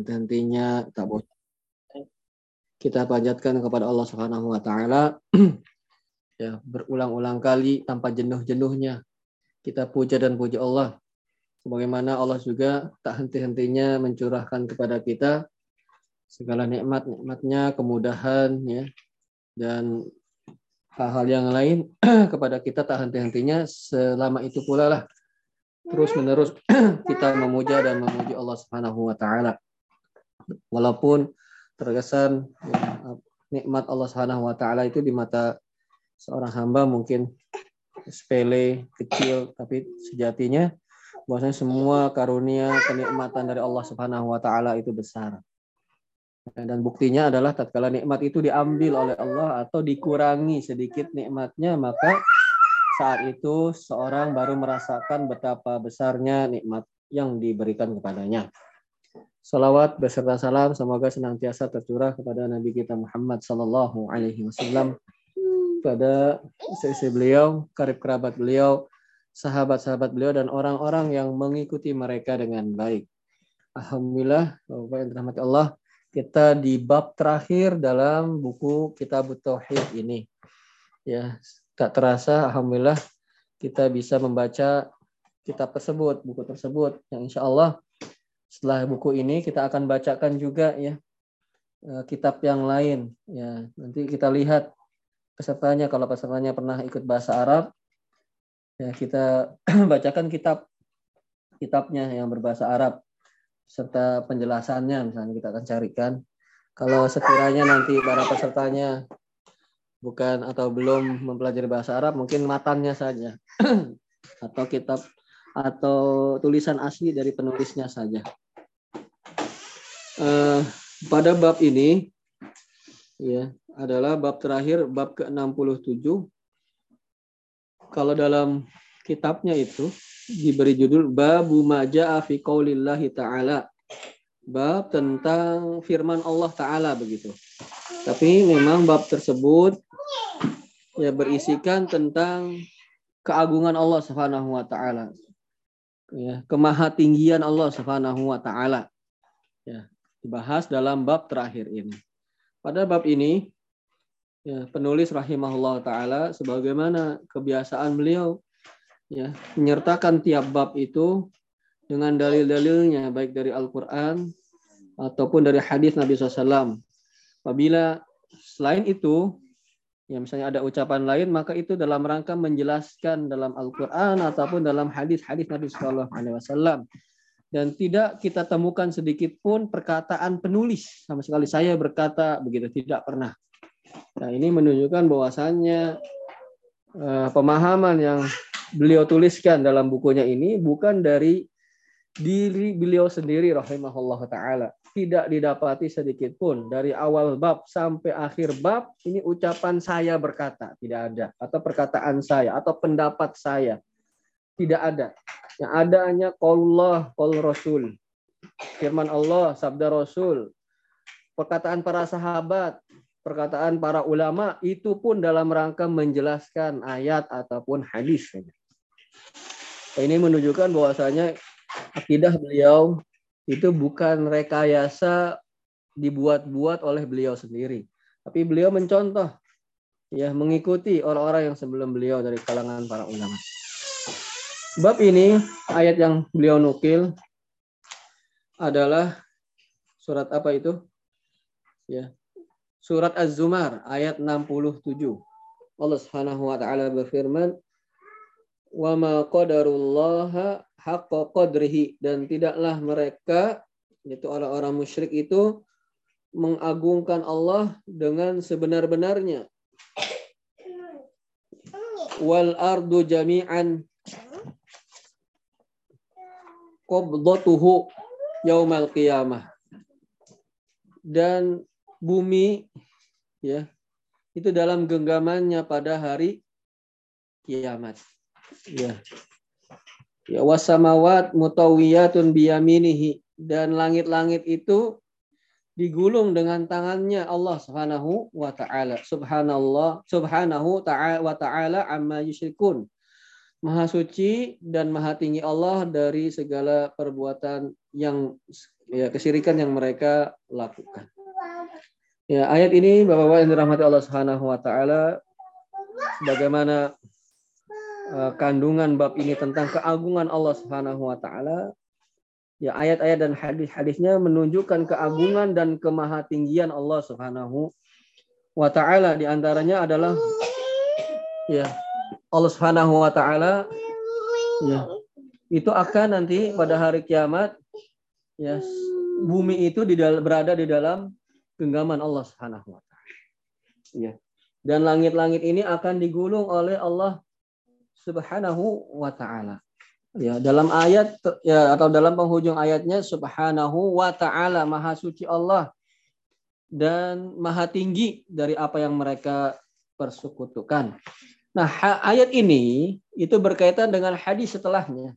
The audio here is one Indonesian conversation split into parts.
hentinya tak boleh. Kita panjatkan kepada Allah Subhanahu wa taala. Ya berulang-ulang kali tanpa jenuh-jenuhnya kita puja dan puji Allah. Sebagaimana Allah juga tak henti-hentinya mencurahkan kepada kita segala nikmat-nikmatnya kemudahan ya dan hal-hal yang lain kepada kita tak henti-hentinya. Selama itu pula lah terus menerus kita memuja dan memuji Allah Subhanahu wa taala walaupun terkesan ya, nikmat Allah Subhanahu wa taala itu di mata seorang hamba mungkin sepele, kecil, tapi sejatinya bahwasanya semua karunia kenikmatan dari Allah Subhanahu wa taala itu besar. Dan buktinya adalah tatkala nikmat itu diambil oleh Allah atau dikurangi sedikit nikmatnya, maka saat itu seorang baru merasakan betapa besarnya nikmat yang diberikan kepadanya. Salawat beserta salam semoga senantiasa tercurah kepada Nabi kita Muhammad Sallallahu Alaihi Wasallam, pada sisi beliau, karib kerabat beliau, sahabat-sahabat beliau dan orang-orang yang mengikuti mereka dengan baik. Alhamdulillah, Bapak yang dirahmati Allah, kita di bab terakhir dalam buku Kitab Tauhid ini. Ya, tak terasa alhamdulillah kita bisa membaca kitab tersebut, buku tersebut yang insya Allah setelah buku ini kita akan bacakan juga ya eh, kitab yang lain. Ya nanti kita lihat pesertanya. Kalau pesertanya pernah ikut bahasa Arab ya kita bacakan kitab kitabnya yang berbahasa Arab serta penjelasannya misalnya kita akan carikan. Kalau sekiranya nanti para pesertanya bukan atau belum mempelajari bahasa Arab mungkin matannya saja. Atau kitab atau tulisan asli dari penulisnya saja uh, pada bab ini ya adalah bab terakhir bab ke-67. Kalau dalam kitabnya itu diberi judul babu maja'a fi qaulillahi ta'ala. Bab tentang firman Allah taala begitu. Tapi memang bab tersebut ya berisikan tentang keagungan Allah Subhanahu wa taala. Ya kemahatinggian Allah Subhanahu wa taala. Ya dibahas dalam bab terakhir ini. Pada bab ini, ya, penulis rahimahullah taala sebagaimana kebiasaan beliau ya menyertakan tiap bab itu dengan dalil-dalilnya baik dari Al-Qur'an ataupun dari hadis Nabi SAW. Apabila selain itu ya misalnya ada ucapan lain maka itu dalam rangka menjelaskan dalam Al-Qur'an ataupun dalam hadis-hadis Nabi SAW dan tidak kita temukan sedikit pun perkataan penulis. Sama sekali saya berkata begitu tidak pernah. Nah ini menunjukkan bahwasannya uh, pemahaman yang beliau tuliskan dalam bukunya ini bukan dari diri beliau sendiri rahimahullah taala. Tidak didapati sedikit pun. Dari awal bab sampai akhir bab ini ucapan saya berkata. Tidak ada. Atau perkataan saya. Atau pendapat saya. Tidak ada. Yang ada hanya qaulullah, qaul Rasul. Firman Allah, sabda Rasul. Perkataan para sahabat, perkataan para ulama itu pun dalam rangka menjelaskan ayat ataupun hadis. Ini menunjukkan bahwasanya akidah beliau itu bukan rekayasa dibuat-buat oleh beliau sendiri, tapi beliau mencontoh ya mengikuti orang-orang yang sebelum beliau dari kalangan para ulama. Bab ini ayat yang beliau nukil adalah surat apa itu? Ya. Surat Az-Zumar ayat 67. Allah Subhanahu wa taala berfirman, "Wa ma qadarullaha haqqa qadrihi" dan tidaklah mereka yaitu orang-orang musyrik itu mengagungkan Allah dengan sebenar-benarnya. Wal ardu jami'an qabdatuhu yaumal qiyamah. Dan bumi ya itu dalam genggamannya pada hari kiamat. Ya. Ya wasamawat mutawiyatun biyaminihi dan langit-langit itu digulung dengan tangannya Allah Subhanahu wa taala. Subhanallah, subhanahu ta'ala wa ta'ala amma yusyrikun. Maha suci dan maha tinggi Allah dari segala perbuatan yang ya kesyirikan yang mereka lakukan. Ya, ayat ini Bapak-bapak yang dirahmati Allah Subhanahu wa taala bagaimana uh, kandungan bab ini tentang keagungan Allah Subhanahu wa taala. Ya, ayat-ayat dan hadis-hadisnya menunjukkan keagungan dan kemahatinggian Allah Subhanahu wa taala di antaranya adalah ya Allah Subhanahu wa taala ya itu akan nanti pada hari kiamat ya bumi itu di berada di dalam genggaman Allah Subhanahu wa taala. Ya. Dan langit-langit ini akan digulung oleh Allah Subhanahu wa taala. Ya, dalam ayat ya atau dalam penghujung ayatnya Subhanahu wa taala Maha suci Allah dan maha tinggi dari apa yang mereka persekutukan. Nah, ayat ini itu berkaitan dengan hadis setelahnya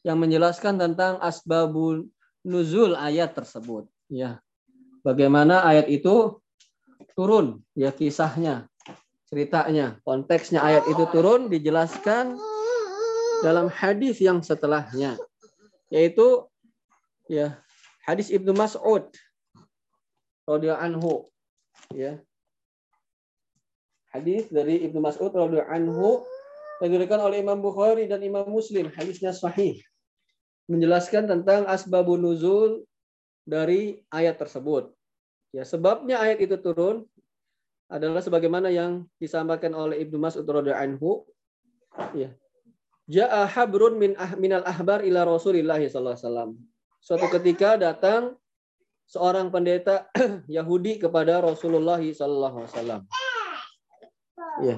yang menjelaskan tentang asbabul nuzul ayat tersebut, ya. Bagaimana ayat itu turun, ya kisahnya, ceritanya, konteksnya ayat itu turun dijelaskan dalam hadis yang setelahnya, yaitu ya hadis Ibnu Mas'ud radhiyallahu anhu, ya hadis dari Ibnu Mas'ud radhiyallahu anhu diriwayatkan oleh Imam Bukhari dan Imam Muslim hadisnya sahih menjelaskan tentang asbabun nuzul dari ayat tersebut. Ya, sebabnya ayat itu turun adalah sebagaimana yang disampaikan oleh Ibnu Mas'ud radhiyallahu anhu. Ya. Ja'a habrun min ah, ahbar ila Rasulillah sallallahu alaihi. Suatu ketika datang seorang pendeta Yahudi kepada Rasulullah sallallahu alaihi wasallam. Ya.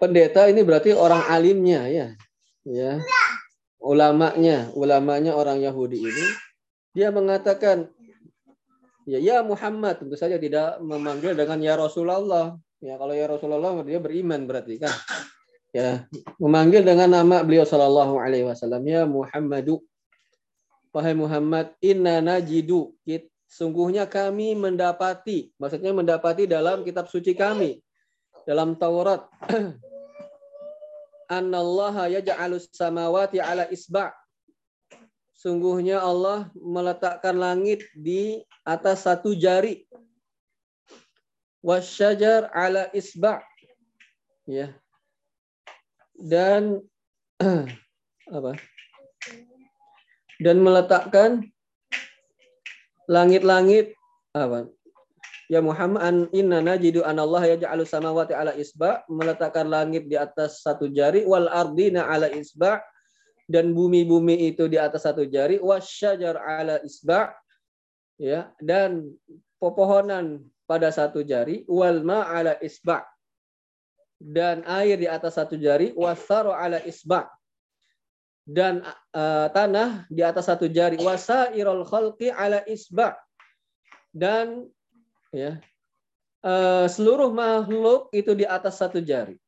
Pendeta ini berarti orang alimnya ya. Ya. Ulamanya, ulamanya orang Yahudi ini dia mengatakan ya ya Muhammad tentu saja tidak memanggil dengan ya Rasulullah. Ya kalau ya Rasulullah dia beriman berarti kan. Ya, memanggil dengan nama beliau sallallahu alaihi wasallam ya Muhammadu. Wahai Muhammad, inna najidu. Sungguhnya kami mendapati, maksudnya mendapati dalam kitab suci kami dalam Taurat. Annallaha yaj'alus samawati ala isba' sungguhnya Allah meletakkan langit di atas satu jari. Wasyajar ala isba' ya. Dan apa? Dan meletakkan langit-langit apa Ya Muhammad an inna najidu anallah yaj'alu samawati ala isba meletakkan langit di atas satu jari wal ardina ala isba dan bumi-bumi itu di atas satu jari wasyajar ala isba ya dan pepohonan pada satu jari wal ma ala isba dan air di atas satu jari wasaru ala isba dan uh, tanah di atas satu jari wasairul khalqi ala isba dan ya uh, seluruh makhluk itu di atas satu jari.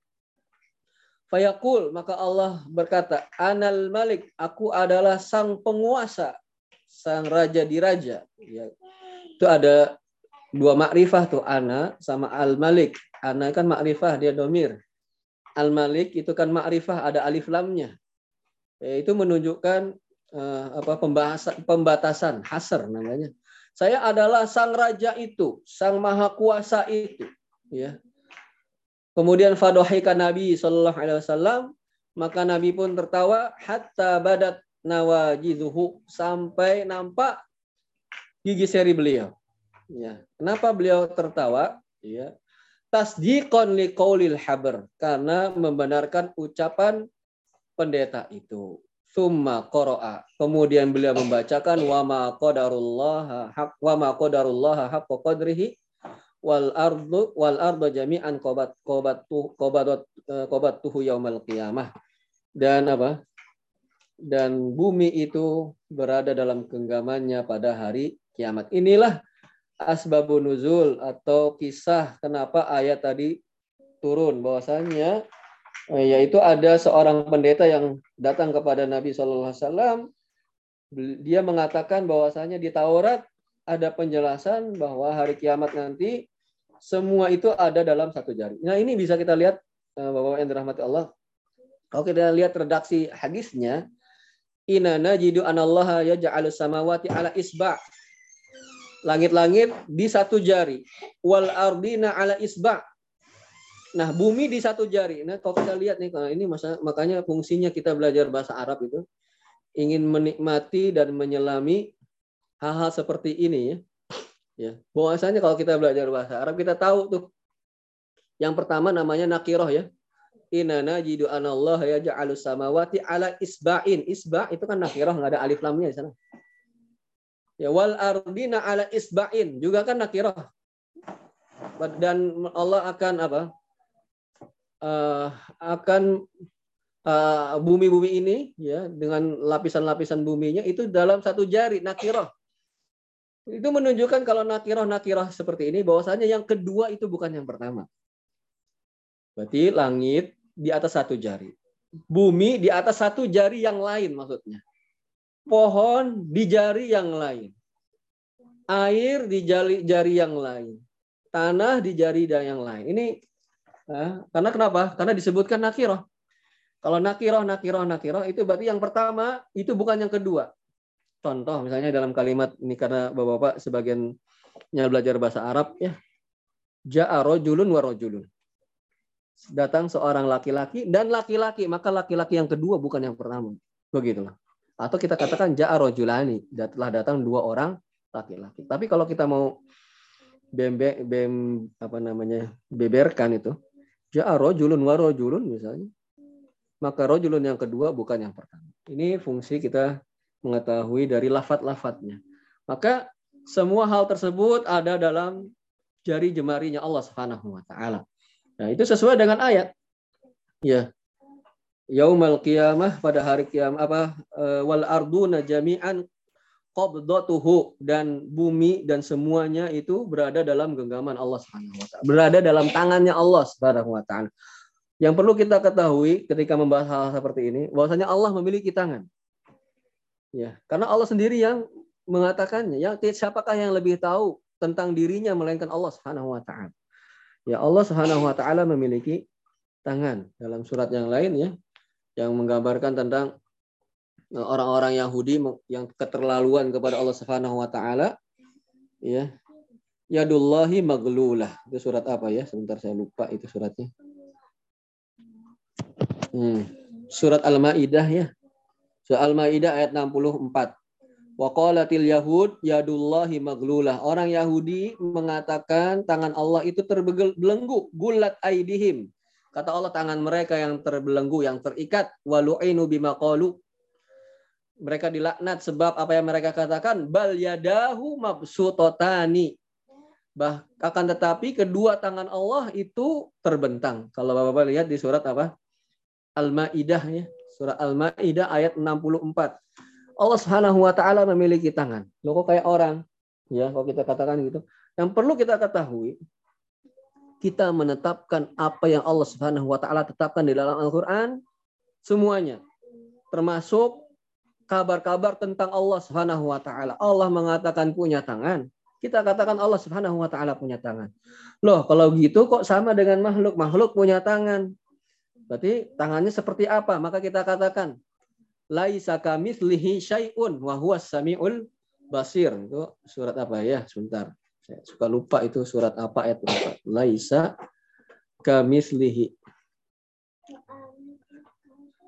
Fayaqul maka Allah berkata, Anal Malik, aku adalah sang penguasa, sang raja di raja. Ya. Itu ada dua makrifah tuh ana sama al Malik. Ana kan makrifah dia domir. Al Malik itu kan makrifah ada alif lamnya. Ya, itu menunjukkan uh, apa pembahasan pembatasan hasr namanya. Saya adalah sang raja itu, sang maha kuasa itu. Ya. Kemudian fadohika Nabi Shallallahu Alaihi Wasallam, maka Nabi pun tertawa hatta badat nawajiduhu sampai nampak gigi seri beliau. Ya. Kenapa beliau tertawa? Ya. Tasdiqon li qaulil habar karena membenarkan ucapan pendeta itu. Summa qara'a. Kemudian beliau membacakan wa ma qadarullah haq wa ma qadarullah haqqa qadrihi wal ardu wal ardu jami'an qabat qabatu qabadat qabatuhu yaumal qiyamah. Dan apa? Dan bumi itu berada dalam genggamannya pada hari kiamat. Inilah asbabun nuzul atau kisah kenapa ayat tadi turun bahwasanya Eh, yaitu ada seorang pendeta yang datang kepada Nabi Shallallahu Alaihi Wasallam. Dia mengatakan bahwasanya di Taurat ada penjelasan bahwa hari kiamat nanti semua itu ada dalam satu jari. Nah ini bisa kita lihat eh, Bapak yang dirahmati Allah. Kalau kita lihat redaksi hadisnya, Inna najidu anallaha yaj'alu samawati ala isba' langit-langit di satu jari wal ardina ala isba' Nah, bumi di satu jari. Nah, kalau kita lihat nih, ini masa, makanya fungsinya kita belajar bahasa Arab itu ingin menikmati dan menyelami hal-hal seperti ini ya. Ya, bahwasanya kalau kita belajar bahasa Arab kita tahu tuh. Yang pertama namanya nakiroh ya. Inana jidu anallah ya ja'alu samawati ala isba'in. Isba' itu kan nakiroh, nggak ada alif lamnya di sana. Ya wal ardina ala isba'in juga kan nakiroh. Dan Allah akan apa? Uh, akan uh, bumi-bumi uh, ini ya dengan lapisan-lapisan buminya itu dalam satu jari nakiroh. Itu menunjukkan kalau nakiroh nakiroh seperti ini bahwasanya yang kedua itu bukan yang pertama. Berarti langit di atas satu jari. Bumi di atas satu jari yang lain maksudnya. Pohon di jari yang lain. Air di jari, jari yang lain. Tanah di jari yang lain. Ini karena kenapa? Karena disebutkan nakiroh. Kalau nakiroh, nakiroh, nakiroh itu berarti yang pertama itu bukan yang kedua. Contoh misalnya dalam kalimat ini karena bapak-bapak sebagiannya belajar bahasa Arab ya. Ja'a rojulun wa rojulun. Datang seorang laki-laki dan laki-laki, maka laki-laki yang kedua bukan yang pertama. Begitulah. Atau kita katakan ja'a rojulani, telah datang dua orang laki-laki. Tapi kalau kita mau bem, bem apa namanya beberkan itu Ja'a rojulun wa rojulun misalnya. Maka rojulun yang kedua bukan yang pertama. Ini fungsi kita mengetahui dari lafat-lafatnya. Maka semua hal tersebut ada dalam jari jemarinya Allah Subhanahu wa taala. Nah, itu sesuai dengan ayat. Ya. Yaumal qiyamah pada hari kiamat apa eh, wal arduna jami'an qabdatuhu dan bumi dan semuanya itu berada dalam genggaman Allah Subhanahu wa taala. Berada dalam tangannya Allah Subhanahu wa taala. Yang perlu kita ketahui ketika membahas hal, hal seperti ini, bahwasanya Allah memiliki tangan. Ya, karena Allah sendiri yang mengatakannya. Ya, siapakah yang lebih tahu tentang dirinya melainkan Allah Subhanahu wa taala. Ya, Allah Subhanahu wa taala memiliki tangan. Dalam surat yang lain ya, yang menggambarkan tentang orang-orang Yahudi yang keterlaluan kepada Allah Subhanahu wa taala ya. Yadullahi maglulah. Itu surat apa ya? Sebentar saya lupa itu suratnya. Hmm. surat al-maidah ya. Surat al-maidah ayat 64 Waqalatil Yahud yadullahi maglulah. Orang Yahudi mengatakan tangan Allah itu terbelenggu, gulat aidihim. Kata Allah tangan mereka yang terbelenggu, yang terikat, walu'inu bima qalu mereka dilaknat sebab apa yang mereka katakan bal yadahu mabsutotani. Bah akan tetapi kedua tangan Allah itu terbentang. Kalau Bapak lihat di surat apa? Al-Maidah ya surat Al-Maidah ayat 64 Allah Subhanahu wa taala memiliki tangan. Lo kok kayak orang? Ya kalau kita katakan gitu. Yang perlu kita ketahui kita menetapkan apa yang Allah Subhanahu wa taala tetapkan di dalam Al-Qur'an semuanya. Termasuk kabar-kabar tentang Allah Subhanahu wa taala. Allah mengatakan punya tangan. Kita katakan Allah Subhanahu wa taala punya tangan. Loh, kalau gitu kok sama dengan makhluk? Makhluk punya tangan. Berarti tangannya seperti apa? Maka kita katakan laisa kamitslihi syai'un wa huwas samiul basir. Itu surat apa ya? Sebentar. Saya suka lupa itu surat apa ayat apa. Laisa kamitslihi.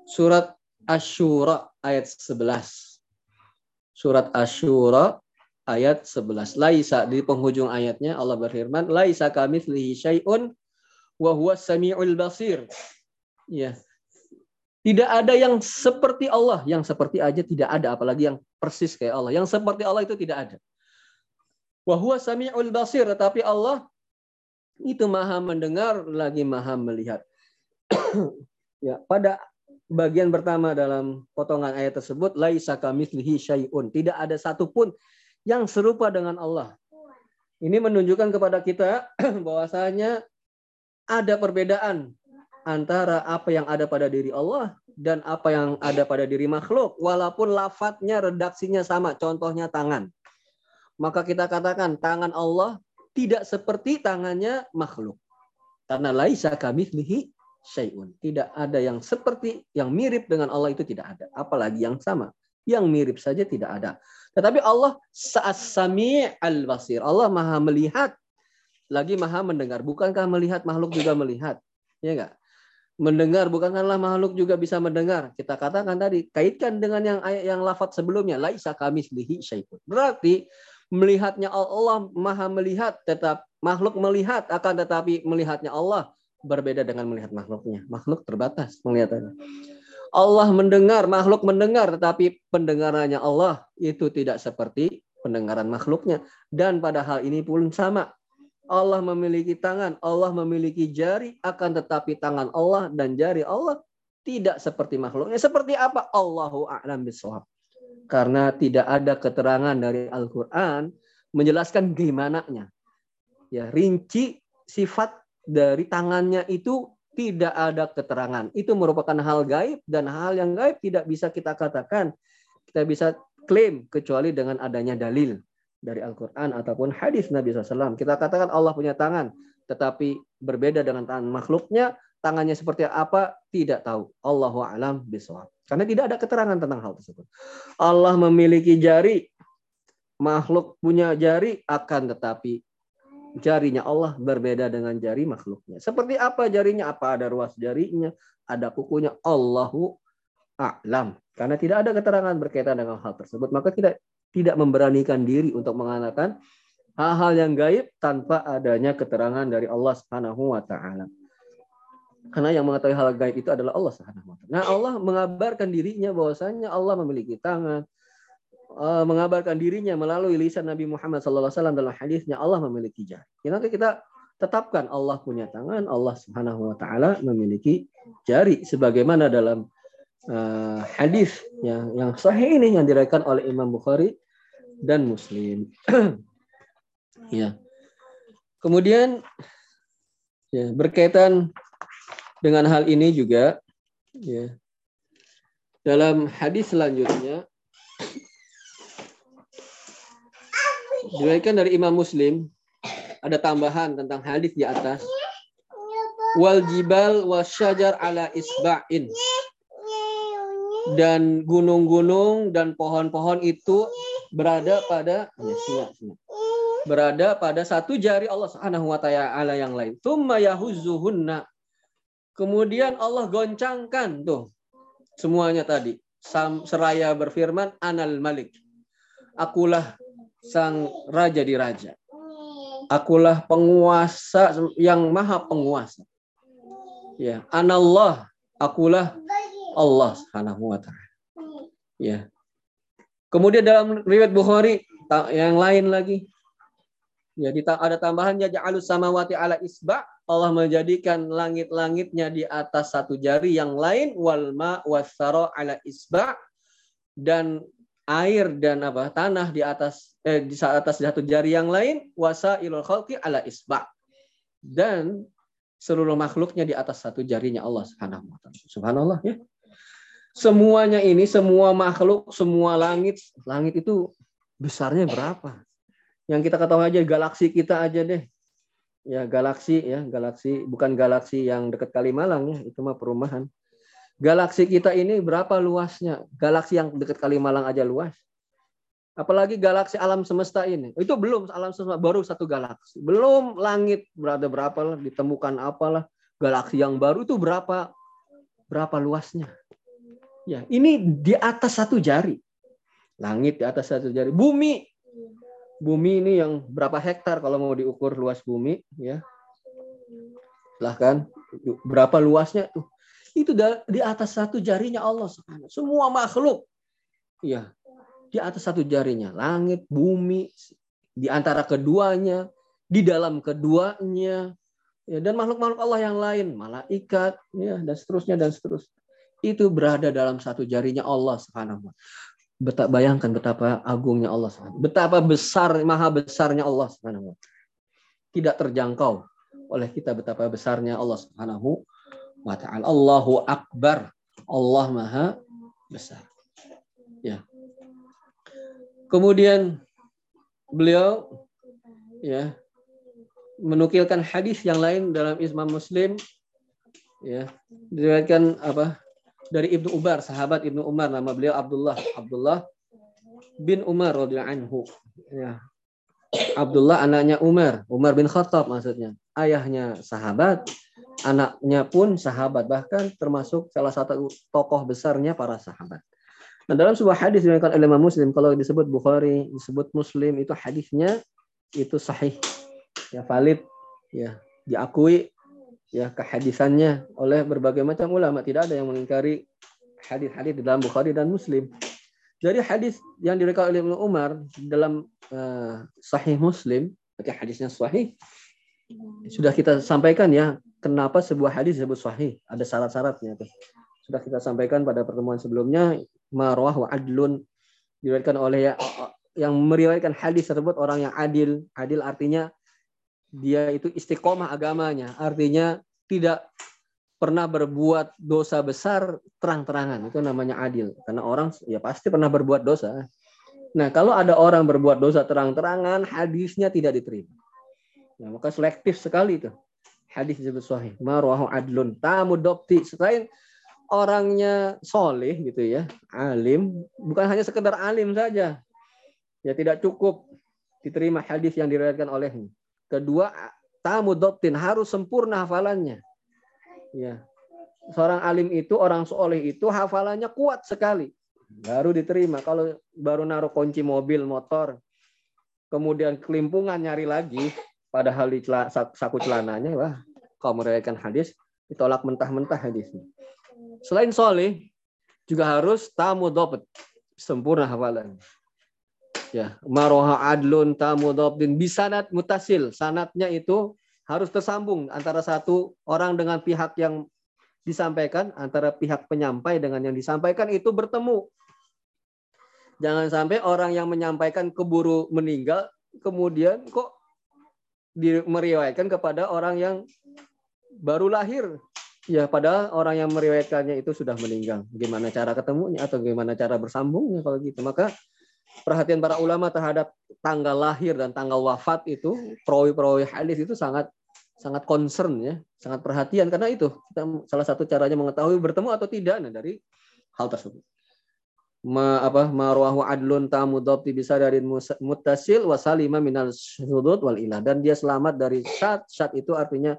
Surat Asyura ayat 11. Surat Asyura ayat 11. Laisa di penghujung ayatnya Allah berfirman, laisa kamitslihi syai'un wa huwa samiul basir. Ya. Tidak ada yang seperti Allah, yang seperti aja tidak ada apalagi yang persis kayak Allah. Yang seperti Allah itu tidak ada. Wa huwa samiul basir, tetapi Allah itu maha mendengar lagi maha melihat. ya, pada bagian pertama dalam potongan ayat tersebut laisa kamitslihi syai'un. Tidak ada satupun yang serupa dengan Allah. Ini menunjukkan kepada kita bahwasanya ada perbedaan antara apa yang ada pada diri Allah dan apa yang ada pada diri makhluk. Walaupun lafadznya, redaksinya sama, contohnya tangan. Maka kita katakan tangan Allah tidak seperti tangannya makhluk. Karena laisa kamitslihi syai'un. Tidak ada yang seperti yang mirip dengan Allah itu tidak ada, apalagi yang sama. Yang mirip saja tidak ada. Tetapi Allah saat sami al-basir. Allah maha melihat lagi maha mendengar. Bukankah melihat makhluk juga melihat? Ya enggak? Mendengar bukankahlah makhluk juga bisa mendengar? Kita katakan tadi kaitkan dengan yang ayat yang lafaz sebelumnya laisa kami selihi syaitun. Berarti melihatnya Allah maha melihat tetap makhluk melihat akan tetapi melihatnya Allah berbeda dengan melihat makhluknya. Makhluk terbatas penglihatannya. Allah mendengar, makhluk mendengar, tetapi pendengarannya Allah itu tidak seperti pendengaran makhluknya. Dan pada hal ini pun sama. Allah memiliki tangan, Allah memiliki jari, akan tetapi tangan Allah dan jari Allah tidak seperti makhluknya. Seperti apa? Allahu a'lam bishawab. Karena tidak ada keterangan dari Al-Qur'an menjelaskan gimana-nya. Ya, rinci sifat dari tangannya itu tidak ada keterangan. Itu merupakan hal gaib dan hal yang gaib tidak bisa kita katakan, kita bisa klaim kecuali dengan adanya dalil dari Al-Quran ataupun hadis Nabi SAW. Kita katakan Allah punya tangan, tetapi berbeda dengan tangan makhluknya, tangannya seperti apa tidak tahu. Allahu alam bisawab. Karena tidak ada keterangan tentang hal tersebut. Allah memiliki jari, makhluk punya jari akan tetapi jarinya Allah berbeda dengan jari makhluknya. Seperti apa jarinya? Apa ada ruas jarinya? Ada kukunya? Allahu a'lam. Karena tidak ada keterangan berkaitan dengan hal tersebut, maka tidak tidak memberanikan diri untuk mengatakan hal-hal yang gaib tanpa adanya keterangan dari Allah Subhanahu wa taala. Karena yang mengetahui hal gaib itu adalah Allah Subhanahu wa taala. Nah, Allah mengabarkan dirinya bahwasanya Allah memiliki tangan, eh, mengabarkan dirinya melalui lisan Nabi Muhammad SAW dalam hadisnya Allah memiliki jari. Nanti kita tetapkan Allah punya tangan, Allah Subhanahu wa taala memiliki jari sebagaimana dalam uh, hadis yang yang sahih ini yang diriwayatkan oleh Imam Bukhari dan Muslim. ya. Kemudian ya, berkaitan dengan hal ini juga ya. Dalam hadis selanjutnya diriwayatkan dari Imam Muslim ada tambahan tentang hadis di atas wal jibal wasyajar ala isba'in dan gunung-gunung dan pohon-pohon itu berada pada ya, berada pada satu jari Allah Subhanahu wa taala yang lain. Tsumma yahuzzuhunna. Kemudian Allah goncangkan tuh semuanya tadi. Seraya berfirman Anal Malik. Akulah sang raja di raja. Akulah penguasa yang maha penguasa. Ya, anallah, akulah Allah Subhanahu wa taala. Ya. Kemudian dalam riwayat Bukhari yang lain lagi ya ada tambahan ya ja'alus samawati ala isba Allah menjadikan langit-langitnya di atas satu jari yang lain wal ma wasara ala isba dan air dan apa tanah di atas eh, di atas satu jari yang lain wasa ilul khalqi ala isba dan seluruh makhluknya di atas satu jarinya Allah Subhanahu wa taala. Subhanallah ya. Semuanya ini, semua makhluk, semua langit, langit itu besarnya berapa? Yang kita ketahui aja galaksi kita aja deh. Ya galaksi ya, galaksi bukan galaksi yang dekat Kalimalang ya, itu mah perumahan. Galaksi kita ini berapa luasnya? Galaksi yang dekat Kalimalang aja luas. Apalagi galaksi alam semesta ini. Itu belum alam semesta, baru satu galaksi. Belum langit berada berapa lah, ditemukan apalah. Galaksi yang baru itu berapa berapa luasnya? Ya, ini di atas satu jari. Langit di atas satu jari. Bumi. Bumi ini yang berapa hektar kalau mau diukur luas bumi, ya. Silahkan. Berapa luasnya tuh? Itu di atas satu jarinya Allah Semua makhluk. Ya, di atas satu jarinya. Langit, bumi, di antara keduanya, di dalam keduanya, ya, dan makhluk-makhluk Allah yang lain, malaikat, ya, dan seterusnya dan seterusnya. Itu berada dalam satu jarinya Allah Subhanahu Betapa bayangkan betapa agungnya Allah Subhanahu Betapa besar maha besarnya Allah Subhanahu Tidak terjangkau oleh kita betapa besarnya Allah Subhanahu wa taala. Allahu akbar. Allah maha besar. Ya. Kemudian beliau ya menukilkan hadis yang lain dalam Islam Muslim ya diriwayatkan apa dari Ibnu Umar, sahabat Ibnu Umar, nama beliau Abdullah, Abdullah bin Umar radhiyallahu anhu. Ya. Abdullah anaknya Umar, Umar bin Khattab maksudnya. Ayahnya sahabat, anaknya pun sahabat, bahkan termasuk salah satu tokoh besarnya para sahabat. Nah, dalam sebuah hadis yang oleh Imam Muslim, kalau disebut Bukhari, disebut Muslim, itu hadisnya itu sahih, ya valid, ya diakui ya kehadisannya oleh berbagai macam ulama. Tidak ada yang mengingkari hadis-hadis di dalam Bukhari dan Muslim. Jadi hadis yang diriwayatkan oleh Ibnu Umar dalam uh, Sahih Muslim, berarti hadisnya sahih. Sudah kita sampaikan ya, kenapa sebuah hadis disebut sahih? Ada syarat-syaratnya tuh. Sudah kita sampaikan pada pertemuan sebelumnya, marwah wa adlun diriwayatkan oleh ya, yang meriwayatkan hadis tersebut orang yang adil. Adil artinya dia itu istiqomah agamanya, artinya tidak pernah berbuat dosa besar terang-terangan itu namanya adil karena orang ya pasti pernah berbuat dosa nah kalau ada orang berbuat dosa terang-terangan hadisnya tidak diterima nah, maka selektif sekali itu hadis disebut sahih marwahu adlun tamu dokti selain orangnya soleh gitu ya alim bukan hanya sekedar alim saja ya tidak cukup diterima hadis yang diriwayatkan olehnya kedua tamu doktin harus sempurna hafalannya Ya. Seorang alim itu, orang soleh itu hafalannya kuat sekali. Baru diterima. Kalau baru naruh kunci mobil, motor, kemudian kelimpungan nyari lagi, padahal di saku celananya, wah, kalau merayakan hadis, ditolak mentah-mentah hadisnya. Selain soleh, juga harus tamu dopet, sempurna hafalan. Ya, maroha adlun tamu dopin bisanat mutasil. Sanatnya itu harus tersambung antara satu orang dengan pihak yang disampaikan, antara pihak penyampai dengan yang disampaikan itu bertemu. Jangan sampai orang yang menyampaikan keburu meninggal, kemudian kok meriwayatkan kepada orang yang baru lahir. Ya, padahal orang yang meriwayatkannya itu sudah meninggal. Gimana cara ketemunya atau gimana cara bersambungnya kalau gitu. Maka perhatian para ulama terhadap tanggal lahir dan tanggal wafat itu, perawi-perawi hadis itu sangat sangat concern ya, sangat perhatian karena itu kita salah satu caranya mengetahui bertemu atau tidak nah dari hal tersebut. Ma apa marwahu adlun tamu dhabti bisa dari mutasil wasalima minal sudut wal ilah. Dan dia selamat dari syat syat itu artinya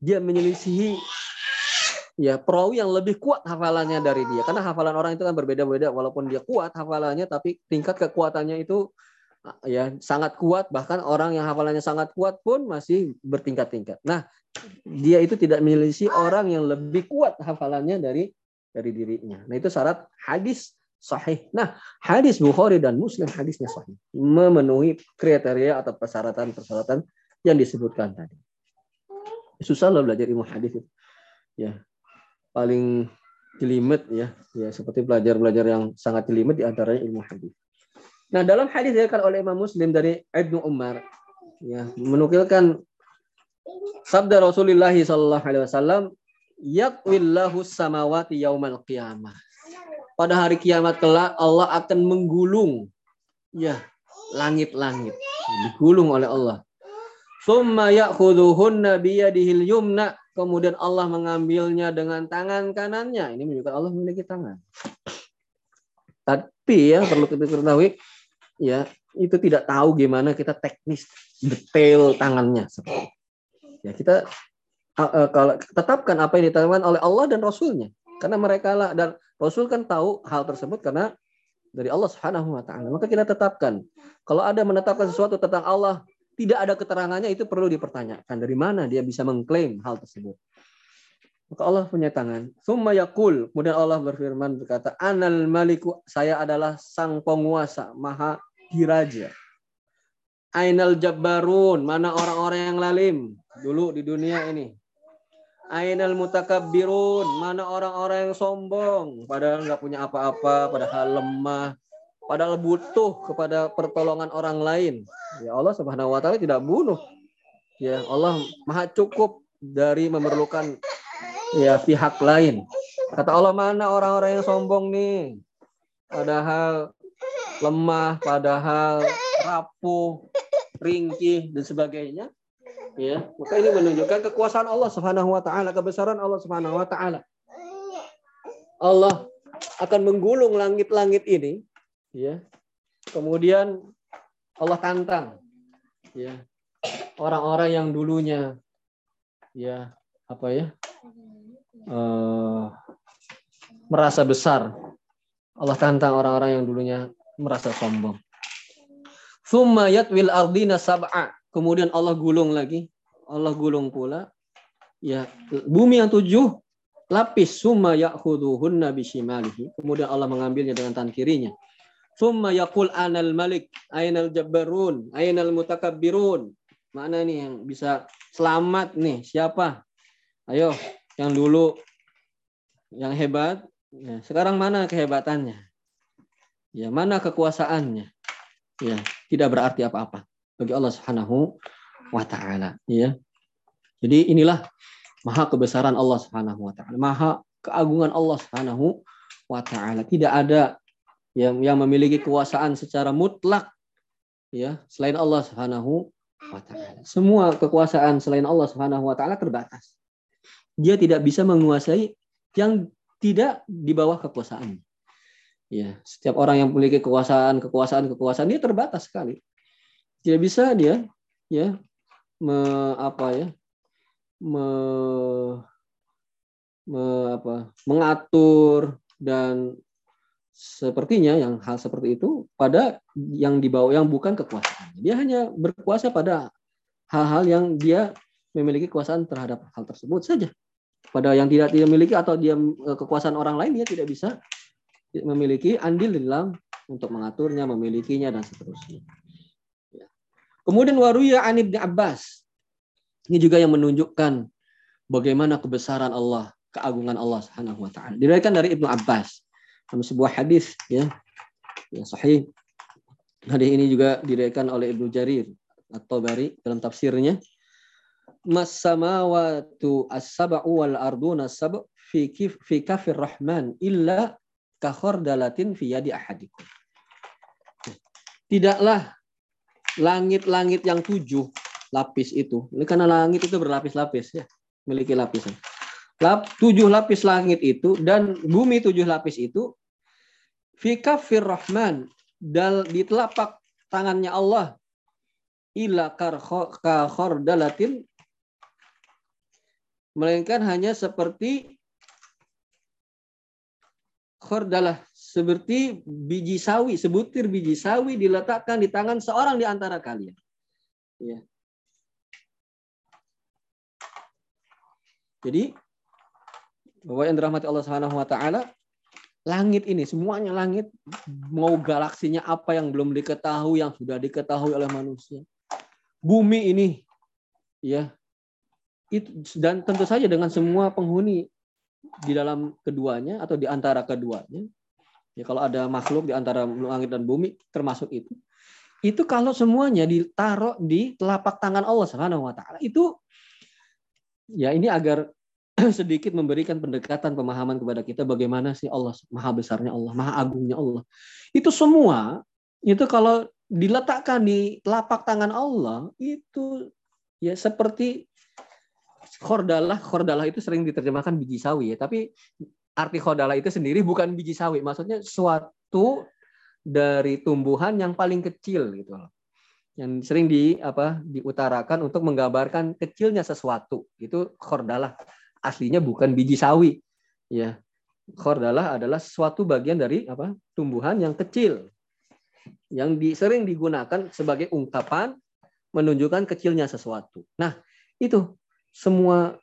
dia menyelisihi ya perawi yang lebih kuat hafalannya dari dia. Karena hafalan orang itu kan berbeda-beda. Walaupun dia kuat hafalannya tapi tingkat kekuatannya itu ya sangat kuat. Bahkan orang yang hafalannya sangat kuat pun masih bertingkat-tingkat. Nah, dia itu tidak memiliki orang yang lebih kuat hafalannya dari dari dirinya. Nah, itu syarat hadis sahih. Nah, hadis Bukhari dan Muslim hadisnya sahih. Memenuhi kriteria atau persyaratan-persyaratan yang disebutkan tadi. Susah loh belajar ilmu hadis itu. Ya. Paling jelimet ya, ya seperti belajar-belajar yang sangat jelimet di antaranya ilmu hadis. Nah, dalam hadis dikatakan oleh Imam Muslim dari Ibnu Umar ya, menukilkan sabda Rasulullah sallallahu alaihi wasallam, "Yaqwillahu samawati yaumal qiyamah." Pada hari kiamat kelak Allah akan menggulung ya langit-langit digulung oleh Allah. Summa ya'khudhuhunna biyadihil yumna. Kemudian Allah mengambilnya dengan tangan kanannya. Ini menunjukkan Allah memiliki tangan. Tapi ya perlu kita ketahui ya itu tidak tahu gimana kita teknis detail tangannya ya kita uh, kalau tetapkan apa yang ditetapkan oleh Allah dan Rasulnya karena mereka lah dan Rasul kan tahu hal tersebut karena dari Allah Subhanahu wa taala. Maka kita tetapkan kalau ada menetapkan sesuatu tentang Allah tidak ada keterangannya itu perlu dipertanyakan dari mana dia bisa mengklaim hal tersebut. Maka Allah punya tangan. Summa yakul. Kemudian Allah berfirman berkata, Anal maliku. Saya adalah sang penguasa. Maha diraja. Ainal jabbarun, mana orang-orang yang lalim dulu di dunia ini. Ainal mutakabbirun, mana orang-orang yang sombong, padahal nggak punya apa-apa, padahal lemah, padahal butuh kepada pertolongan orang lain. Ya Allah Subhanahu wa taala tidak bunuh. Ya Allah Maha cukup dari memerlukan ya pihak lain. Kata Allah mana orang-orang yang sombong nih? Padahal lemah, padahal rapuh, ringkih dan sebagainya. Ya, maka ini menunjukkan kekuasaan Allah Subhanahu wa taala, kebesaran Allah Subhanahu wa taala. Allah akan menggulung langit-langit ini, ya. Kemudian Allah tantang, ya, orang-orang yang dulunya, ya, apa ya, uh, merasa besar. Allah tantang orang-orang yang dulunya merasa sombong. Thumma yatwil ardina sab'a. Kemudian Allah gulung lagi. Allah gulung pula. Ya, bumi yang tujuh lapis summa ya'khudhuhunna bishimalihi. Kemudian Allah mengambilnya dengan tangan kirinya. Summa yaqul anal malik, ainal jabbarun, ainal mutakabbirun. Mana nih yang bisa selamat nih? Siapa? Ayo, yang dulu yang hebat, ya, sekarang mana kehebatannya? Ya, mana kekuasaannya? Ya, tidak berarti apa-apa bagi Allah Subhanahu wa taala, ya. Jadi inilah maha kebesaran Allah Subhanahu wa taala, maha keagungan Allah Subhanahu wa taala. Tidak ada yang yang memiliki kekuasaan secara mutlak ya selain Allah Subhanahu wa taala. Semua kekuasaan selain Allah Subhanahu wa taala terbatas. Dia tidak bisa menguasai yang tidak di bawah kekuasaan. Ya, setiap orang yang memiliki kekuasaan, kekuasaan, kekuasaan dia terbatas sekali. Tidak bisa dia ya me, apa ya me, me, apa, mengatur dan sepertinya yang hal seperti itu pada yang dibawa yang bukan kekuasaan. Dia hanya berkuasa pada hal-hal yang dia memiliki kekuasaan terhadap hal tersebut saja. Pada yang tidak dia miliki atau dia eh, kekuasaan orang lain dia tidak bisa memiliki andil dalam untuk mengaturnya, memilikinya dan seterusnya. Kemudian waruya an Ibnu Abbas. Ini juga yang menunjukkan bagaimana kebesaran Allah, keagungan Allah Subhanahu wa taala. Diriwayatkan dari Ibnu Abbas dalam sebuah hadis ya. Ya sahih. Hadis ini juga diriwayatkan oleh Ibnu Jarir atau Bari dalam tafsirnya mas samawatu as-sab'u wal arduna as-sab' fi kif fi kafir rahman illa ka khardalatin fi yadi ahadikum. Tidaklah langit-langit yang tujuh lapis itu. Ini karena langit itu berlapis-lapis ya, memiliki lapisan. Lap, tujuh lapis langit itu dan bumi tujuh lapis itu fi kafir rahman dal di telapak tangannya Allah ila ka khardalatin melainkan hanya seperti khordalah seperti biji sawi, sebutir biji sawi diletakkan di tangan seorang di antara kalian. Ya. Jadi bahwa yang dirahmati Allah Subhanahu wa taala, langit ini semuanya langit mau galaksinya apa yang belum diketahui yang sudah diketahui oleh manusia. Bumi ini ya itu dan tentu saja dengan semua penghuni di dalam keduanya atau di antara keduanya ya kalau ada makhluk di antara langit dan bumi termasuk itu. Itu kalau semuanya ditaruh di telapak tangan Allah Subhanahu wa taala. Itu ya ini agar sedikit memberikan pendekatan pemahaman kepada kita bagaimana sih Allah maha besarnya Allah maha agungnya Allah. Itu semua itu kalau diletakkan di telapak tangan Allah itu ya seperti Khordalah, khordalah itu sering diterjemahkan biji sawi ya, tapi arti khordalah itu sendiri bukan biji sawi, maksudnya suatu dari tumbuhan yang paling kecil gitu loh. Yang sering di apa diutarakan untuk menggambarkan kecilnya sesuatu. Itu khordalah. Aslinya bukan biji sawi. Ya. Khordalah adalah suatu bagian dari apa? tumbuhan yang kecil. Yang di, sering digunakan sebagai ungkapan menunjukkan kecilnya sesuatu. Nah, itu semua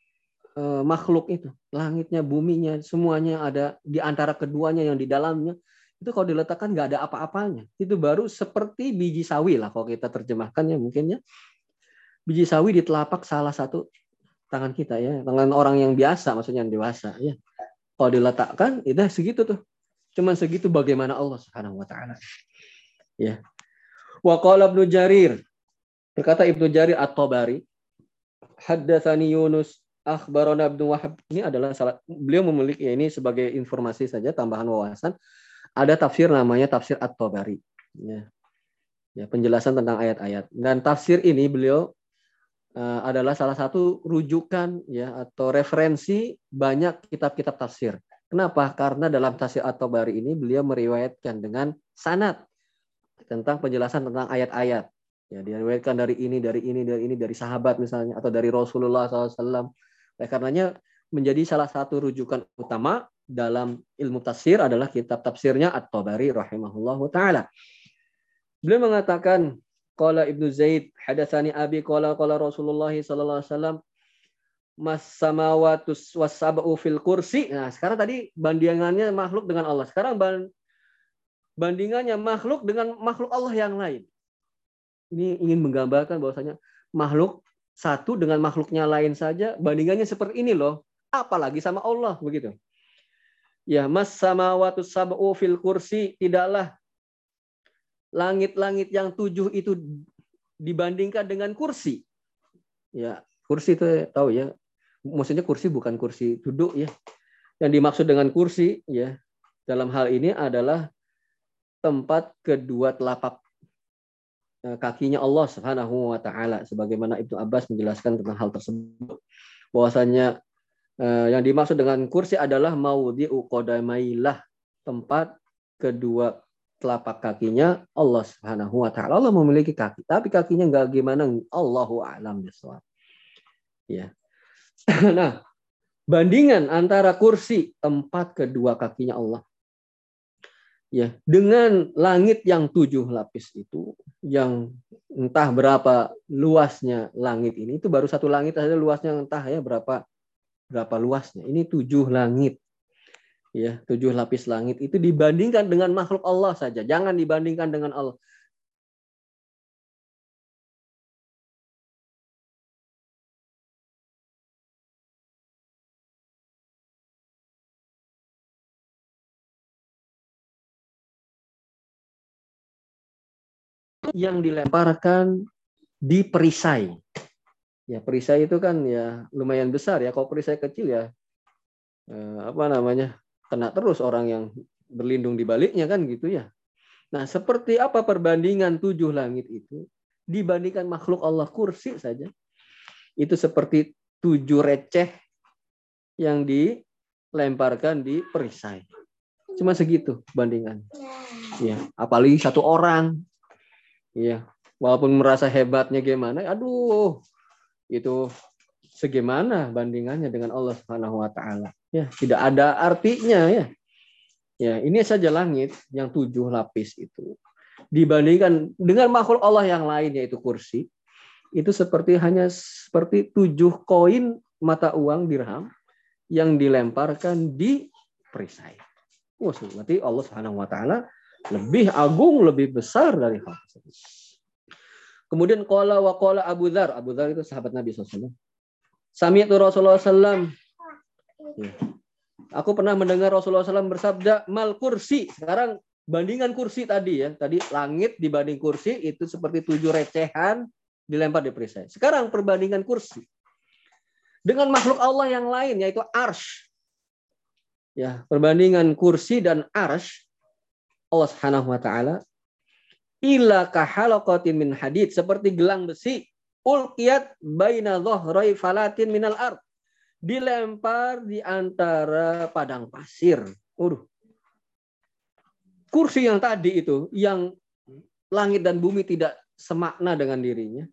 uh, makhluk itu, langitnya, buminya, semuanya ada di antara keduanya yang di dalamnya. Itu kalau diletakkan nggak ada apa-apanya. Itu baru seperti biji sawi lah kalau kita terjemahkan ya mungkin ya. Biji sawi di telapak salah satu tangan kita ya, tangan orang yang biasa maksudnya yang dewasa ya. Kalau diletakkan itu segitu tuh. Cuman segitu bagaimana Allah Subhanahu wa taala. Ya. Wa qala Ibnu Jarir berkata Ibnu Jarir At-Tabari haddatsani Yunus akhbarana Ibnu Wahab. Ini adalah salah beliau memiliki ya, ini sebagai informasi saja tambahan wawasan. Ada tafsir namanya tafsir At-Tabari. Ya. ya, penjelasan tentang ayat-ayat. Dan tafsir ini beliau uh, adalah salah satu rujukan ya atau referensi banyak kitab-kitab tafsir Kenapa? Karena dalam tafsir At-Tabari ini beliau meriwayatkan dengan sanad tentang penjelasan tentang ayat-ayat. Ya, diriwayatkan dari ini, dari ini, dari ini, dari sahabat misalnya, atau dari Rasulullah SAW. Oleh karenanya menjadi salah satu rujukan utama dalam ilmu tafsir adalah kitab tafsirnya At-Tabari rahimahullah taala. Beliau mengatakan qala Ibnu Zaid hadatsani abi qala qala Rasulullah sallallahu alaihi wasallam mas samawatus wasabu fil kursi. Nah, sekarang tadi bandingannya makhluk dengan Allah. Sekarang bandingannya makhluk dengan makhluk Allah yang lain. Ini ingin menggambarkan bahwasanya makhluk satu dengan makhluknya lain saja bandingannya seperti ini loh. Apalagi sama Allah begitu. Ya, mas samawatu sab'u fil kursi tidaklah langit-langit yang tujuh itu dibandingkan dengan kursi. Ya, kursi itu tahu ya. Maksudnya kursi bukan kursi duduk ya. Yang dimaksud dengan kursi ya dalam hal ini adalah tempat kedua telapak kakinya Allah Subhanahu wa taala sebagaimana Ibnu Abbas menjelaskan tentang hal tersebut bahwasanya eh, yang dimaksud dengan kursi adalah maudhi'u qadamailah tempat kedua telapak kakinya Allah Subhanahu wa taala. Allah memiliki kaki, tapi kakinya enggak gimana Allahu a'lam bishawab. Ya. nah, bandingan antara kursi tempat kedua kakinya Allah ya dengan langit yang tujuh lapis itu yang entah berapa luasnya langit ini itu baru satu langit saja luasnya entah ya berapa berapa luasnya. Ini tujuh langit. Ya tujuh lapis langit itu dibandingkan dengan makhluk Allah saja. Jangan dibandingkan dengan Allah yang dilemparkan di perisai. Ya, perisai itu kan ya lumayan besar ya. Kalau perisai kecil ya eh, apa namanya? kena terus orang yang berlindung di baliknya kan gitu ya. Nah, seperti apa perbandingan tujuh langit itu dibandingkan makhluk Allah kursi saja? Itu seperti tujuh receh yang dilemparkan di perisai. Cuma segitu bandingan. Ya, apalagi satu orang Iya, walaupun merasa hebatnya gimana, aduh, itu segimana bandingannya dengan Allah Subhanahu wa taala. Ya, tidak ada artinya ya. Ya, ini saja langit yang tujuh lapis itu dibandingkan dengan makhluk Allah yang lain yaitu kursi itu seperti hanya seperti tujuh koin mata uang dirham yang dilemparkan di perisai. Oh, berarti Allah Subhanahu wa taala lebih agung, lebih besar dari hal tersebut. Kemudian qala wa qala Abu Dzar. Abu Dzar itu sahabat Nabi SAW. Itu Rasulullah SAW. Ya. Aku pernah mendengar Rasulullah SAW bersabda, mal kursi. Sekarang bandingan kursi tadi ya. Tadi langit dibanding kursi itu seperti tujuh recehan dilempar di perisai. Sekarang perbandingan kursi. Dengan makhluk Allah yang lain yaitu arsh. Ya, perbandingan kursi dan arsh Allah Subhanahu wa taala ila kahalaqatin min hadid seperti gelang besi ulqiyat baina dhahrai falatin minal ard dilempar di antara padang pasir. Waduh. Kursi yang tadi itu yang langit dan bumi tidak semakna dengan dirinya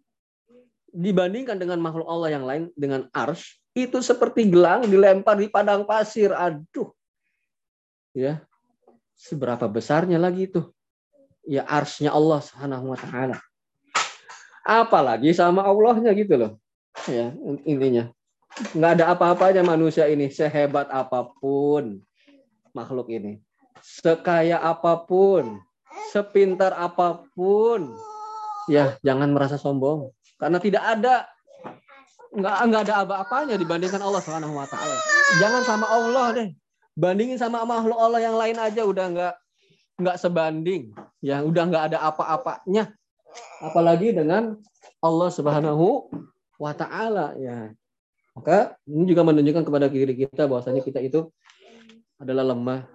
dibandingkan dengan makhluk Allah yang lain dengan ars itu seperti gelang dilempar di padang pasir. Aduh. Ya seberapa besarnya lagi itu? Ya arsnya Allah subhanahu wa taala. Apalagi sama Allahnya gitu loh. Ya intinya. Nggak ada apa-apanya manusia ini sehebat apa pun makhluk ini. Sekaya apa pun sepintar apa pun. Ya jangan merasa sombong. Karena tidak ada nggak nggak ada apa-apanya dibandingkan Allah Subhanahu wa taala. Jangan sama Allah deh bandingin sama makhluk Allah yang lain aja udah nggak nggak sebanding. Ya udah nggak ada apa-apanya. Apalagi dengan Allah Subhanahu wa taala ya. Maka ini juga menunjukkan kepada diri kita bahwasanya kita itu adalah lemah.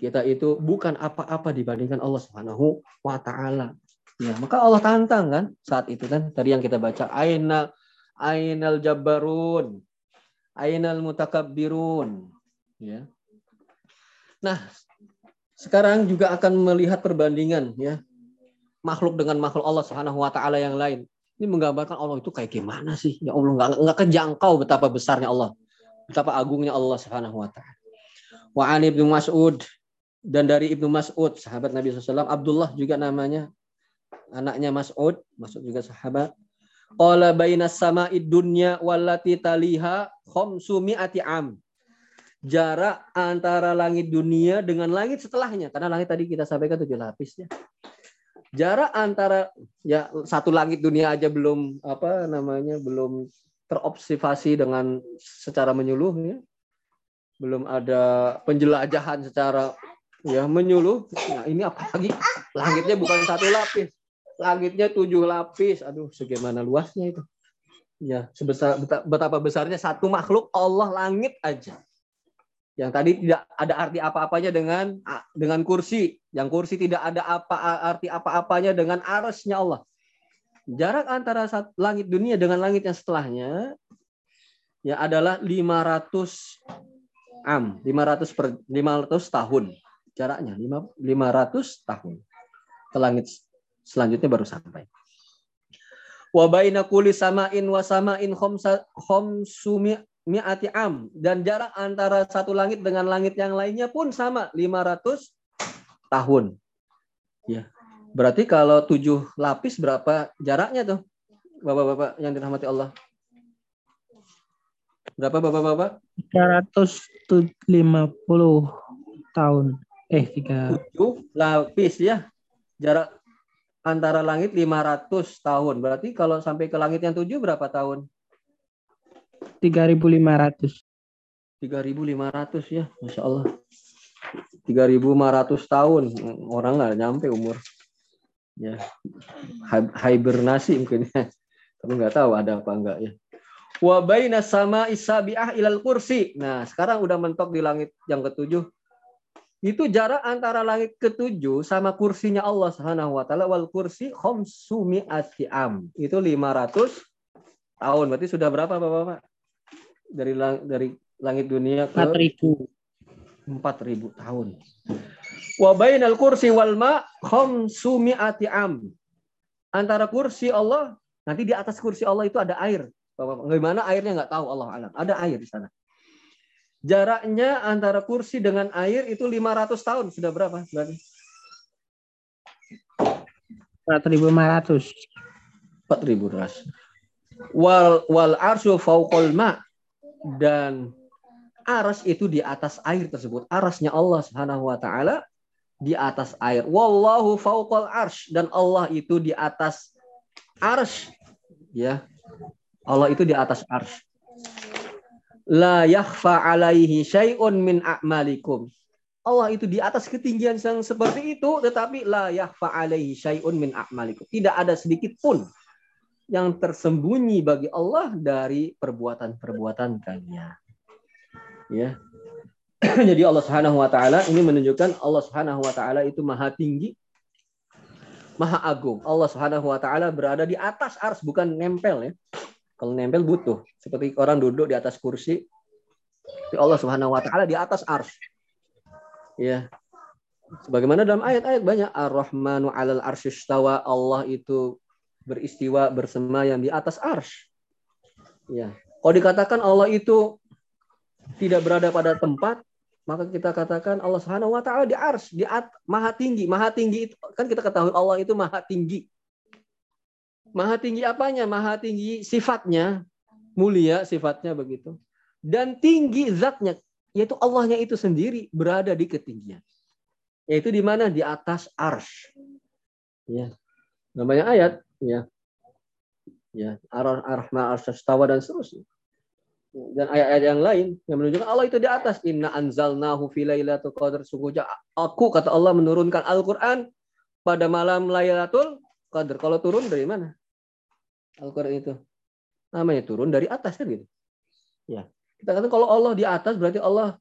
Kita itu bukan apa-apa dibandingkan Allah Subhanahu wa taala. Ya maka Allah tantang kan saat itu kan. Tadi yang kita baca aina ainal jabbarun ainal mutakabbirun. Ya Nah, sekarang juga akan melihat perbandingan ya makhluk dengan makhluk Allah Subhanahu wa taala yang lain. Ini menggambarkan Allah itu kayak gimana sih? Ya Allah nggak nggak kejangkau betapa besarnya Allah, betapa agungnya Allah Subhanahu wa taala. Wa an Ibnu Mas'ud dan dari Ibnu Mas'ud sahabat Nabi SAW Abdullah juga namanya anaknya Mas'ud Mas'ud juga sahabat Qala baina sama'id dunya wallati taliha khamsumi'ati am jarak antara langit dunia dengan langit setelahnya. Karena langit tadi kita sampaikan tujuh lapis ya. Jarak antara ya satu langit dunia aja belum apa namanya belum terobservasi dengan secara menyuluh ya. Belum ada penjelajahan secara ya menyuluh. Nah, ini apalagi langitnya bukan satu lapis. Langitnya tujuh lapis. Aduh, segimana luasnya itu. Ya, sebesar betapa besarnya satu makhluk Allah langit aja yang tadi tidak ada arti apa-apanya dengan dengan kursi. Yang kursi tidak ada apa arti apa-apanya dengan arasnya Allah. Jarak antara langit dunia dengan langit yang setelahnya ya adalah 500 am, 500 per 500 tahun. Jaraknya 500 tahun. Ke langit selanjutnya baru sampai. Wa baina kulli sama'in wa sama'in khamsa khamsumi mi'ati am dan jarak antara satu langit dengan langit yang lainnya pun sama 500 tahun. Ya. Berarti kalau tujuh lapis berapa jaraknya tuh? Bapak-bapak yang dirahmati Allah. Berapa Bapak-bapak? 350 tahun. Eh, tiga. Tujuh lapis ya. Jarak antara langit 500 tahun. Berarti kalau sampai ke langit yang tujuh berapa tahun? 3.500. 3.500 ya, Masya Allah. 3.500 tahun. Orang nggak nyampe umur. Ya, hibernasi mungkin ya. Tapi nggak tahu ada apa enggak ya. Wa baina sama isabiah ilal kursi. Nah, sekarang udah mentok di langit yang ketujuh. Itu jarak antara langit ketujuh sama kursinya Allah Subhanahu wa taala wal kursi khamsumi am. Itu 500 tahun. Berarti sudah berapa Bapak-bapak? Dari lang dari langit dunia ke 4000 4000 tahun. Wa bainal kursi wal ma khamsumi'ati am. Antara kursi Allah, nanti di atas kursi Allah itu ada air. Bagaimana airnya nggak tahu Allah alam. Ada air di sana. Jaraknya antara kursi dengan air itu 500 tahun. Sudah berapa berarti? 4500. 4000 ras. Wal wal arsyu fauqal ma dan aras itu di atas air tersebut. Arasnya Allah Subhanahu wa taala di atas air. Wallahu fauqal arsh dan Allah itu di atas arsh. Ya. Allah itu di atas arsh. La yakhfa alaihi syai'un min a'malikum. Allah itu di atas ketinggian yang seperti itu tetapi la yakhfa alaihi syai'un min a'malikum. Tidak ada sedikit pun yang tersembunyi bagi Allah dari perbuatan-perbuatan kalian. Ya. Jadi Allah Subhanahu wa taala ini menunjukkan Allah Subhanahu wa taala itu maha tinggi, maha agung. Allah Subhanahu wa taala berada di atas ars bukan nempel ya. Kalau nempel butuh seperti orang duduk di atas kursi. Allah Subhanahu wa taala di atas ars. Ya. Sebagaimana dalam ayat-ayat banyak Ar-Rahmanu 'alal arsyistawa Allah itu beristiwa bersemayam di atas arsh. Ya. Kalau dikatakan Allah itu tidak berada pada tempat, maka kita katakan Allah Subhanahu wa taala di ars, di at, maha tinggi. Maha tinggi itu kan kita ketahui Allah itu maha tinggi. Maha tinggi apanya? Maha tinggi sifatnya, mulia sifatnya begitu. Dan tinggi zatnya, yaitu Allahnya itu sendiri berada di ketinggian. Yaitu di mana? Di atas ars. Ya. Namanya ayat ya. Ya ar-rahman ar dan seterusnya. Dan ayat-ayat yang lain yang menunjukkan Allah itu di atas. Inna anzalnahu fi lailatul qadar sungguhnya aku kata Allah menurunkan Al-Qur'an pada malam Lailatul Qadar kalau turun dari mana? Al-Qur'an itu. Namanya turun dari atas kan gitu. Ya. Kita katakan kalau Allah di atas berarti Allah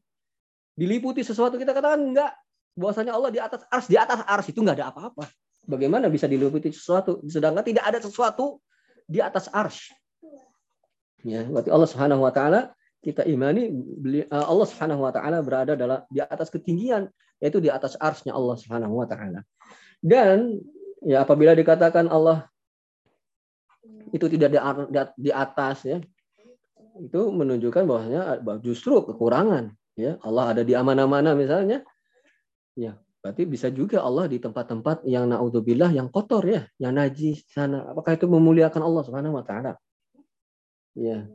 diliputi sesuatu. Kita katakan enggak. Bahwasanya Allah di atas ars di atas ars itu enggak ada apa-apa Bagaimana bisa diliputi sesuatu sedangkan tidak ada sesuatu di atas arsh. Ya, berarti Allah Subhanahu wa taala kita imani uh, Allah Subhanahu wa taala berada dalam di atas ketinggian yaitu di atas arsnya Allah Subhanahu wa taala. Dan ya apabila dikatakan Allah itu tidak di, di- di atas ya itu menunjukkan bahwasanya justru kekurangan ya Allah ada di mana-mana misalnya ya berarti bisa juga Allah di tempat-tempat yang naudzubillah yang kotor ya yang najis sana apakah itu memuliakan Allah Subhanahu wa taala ya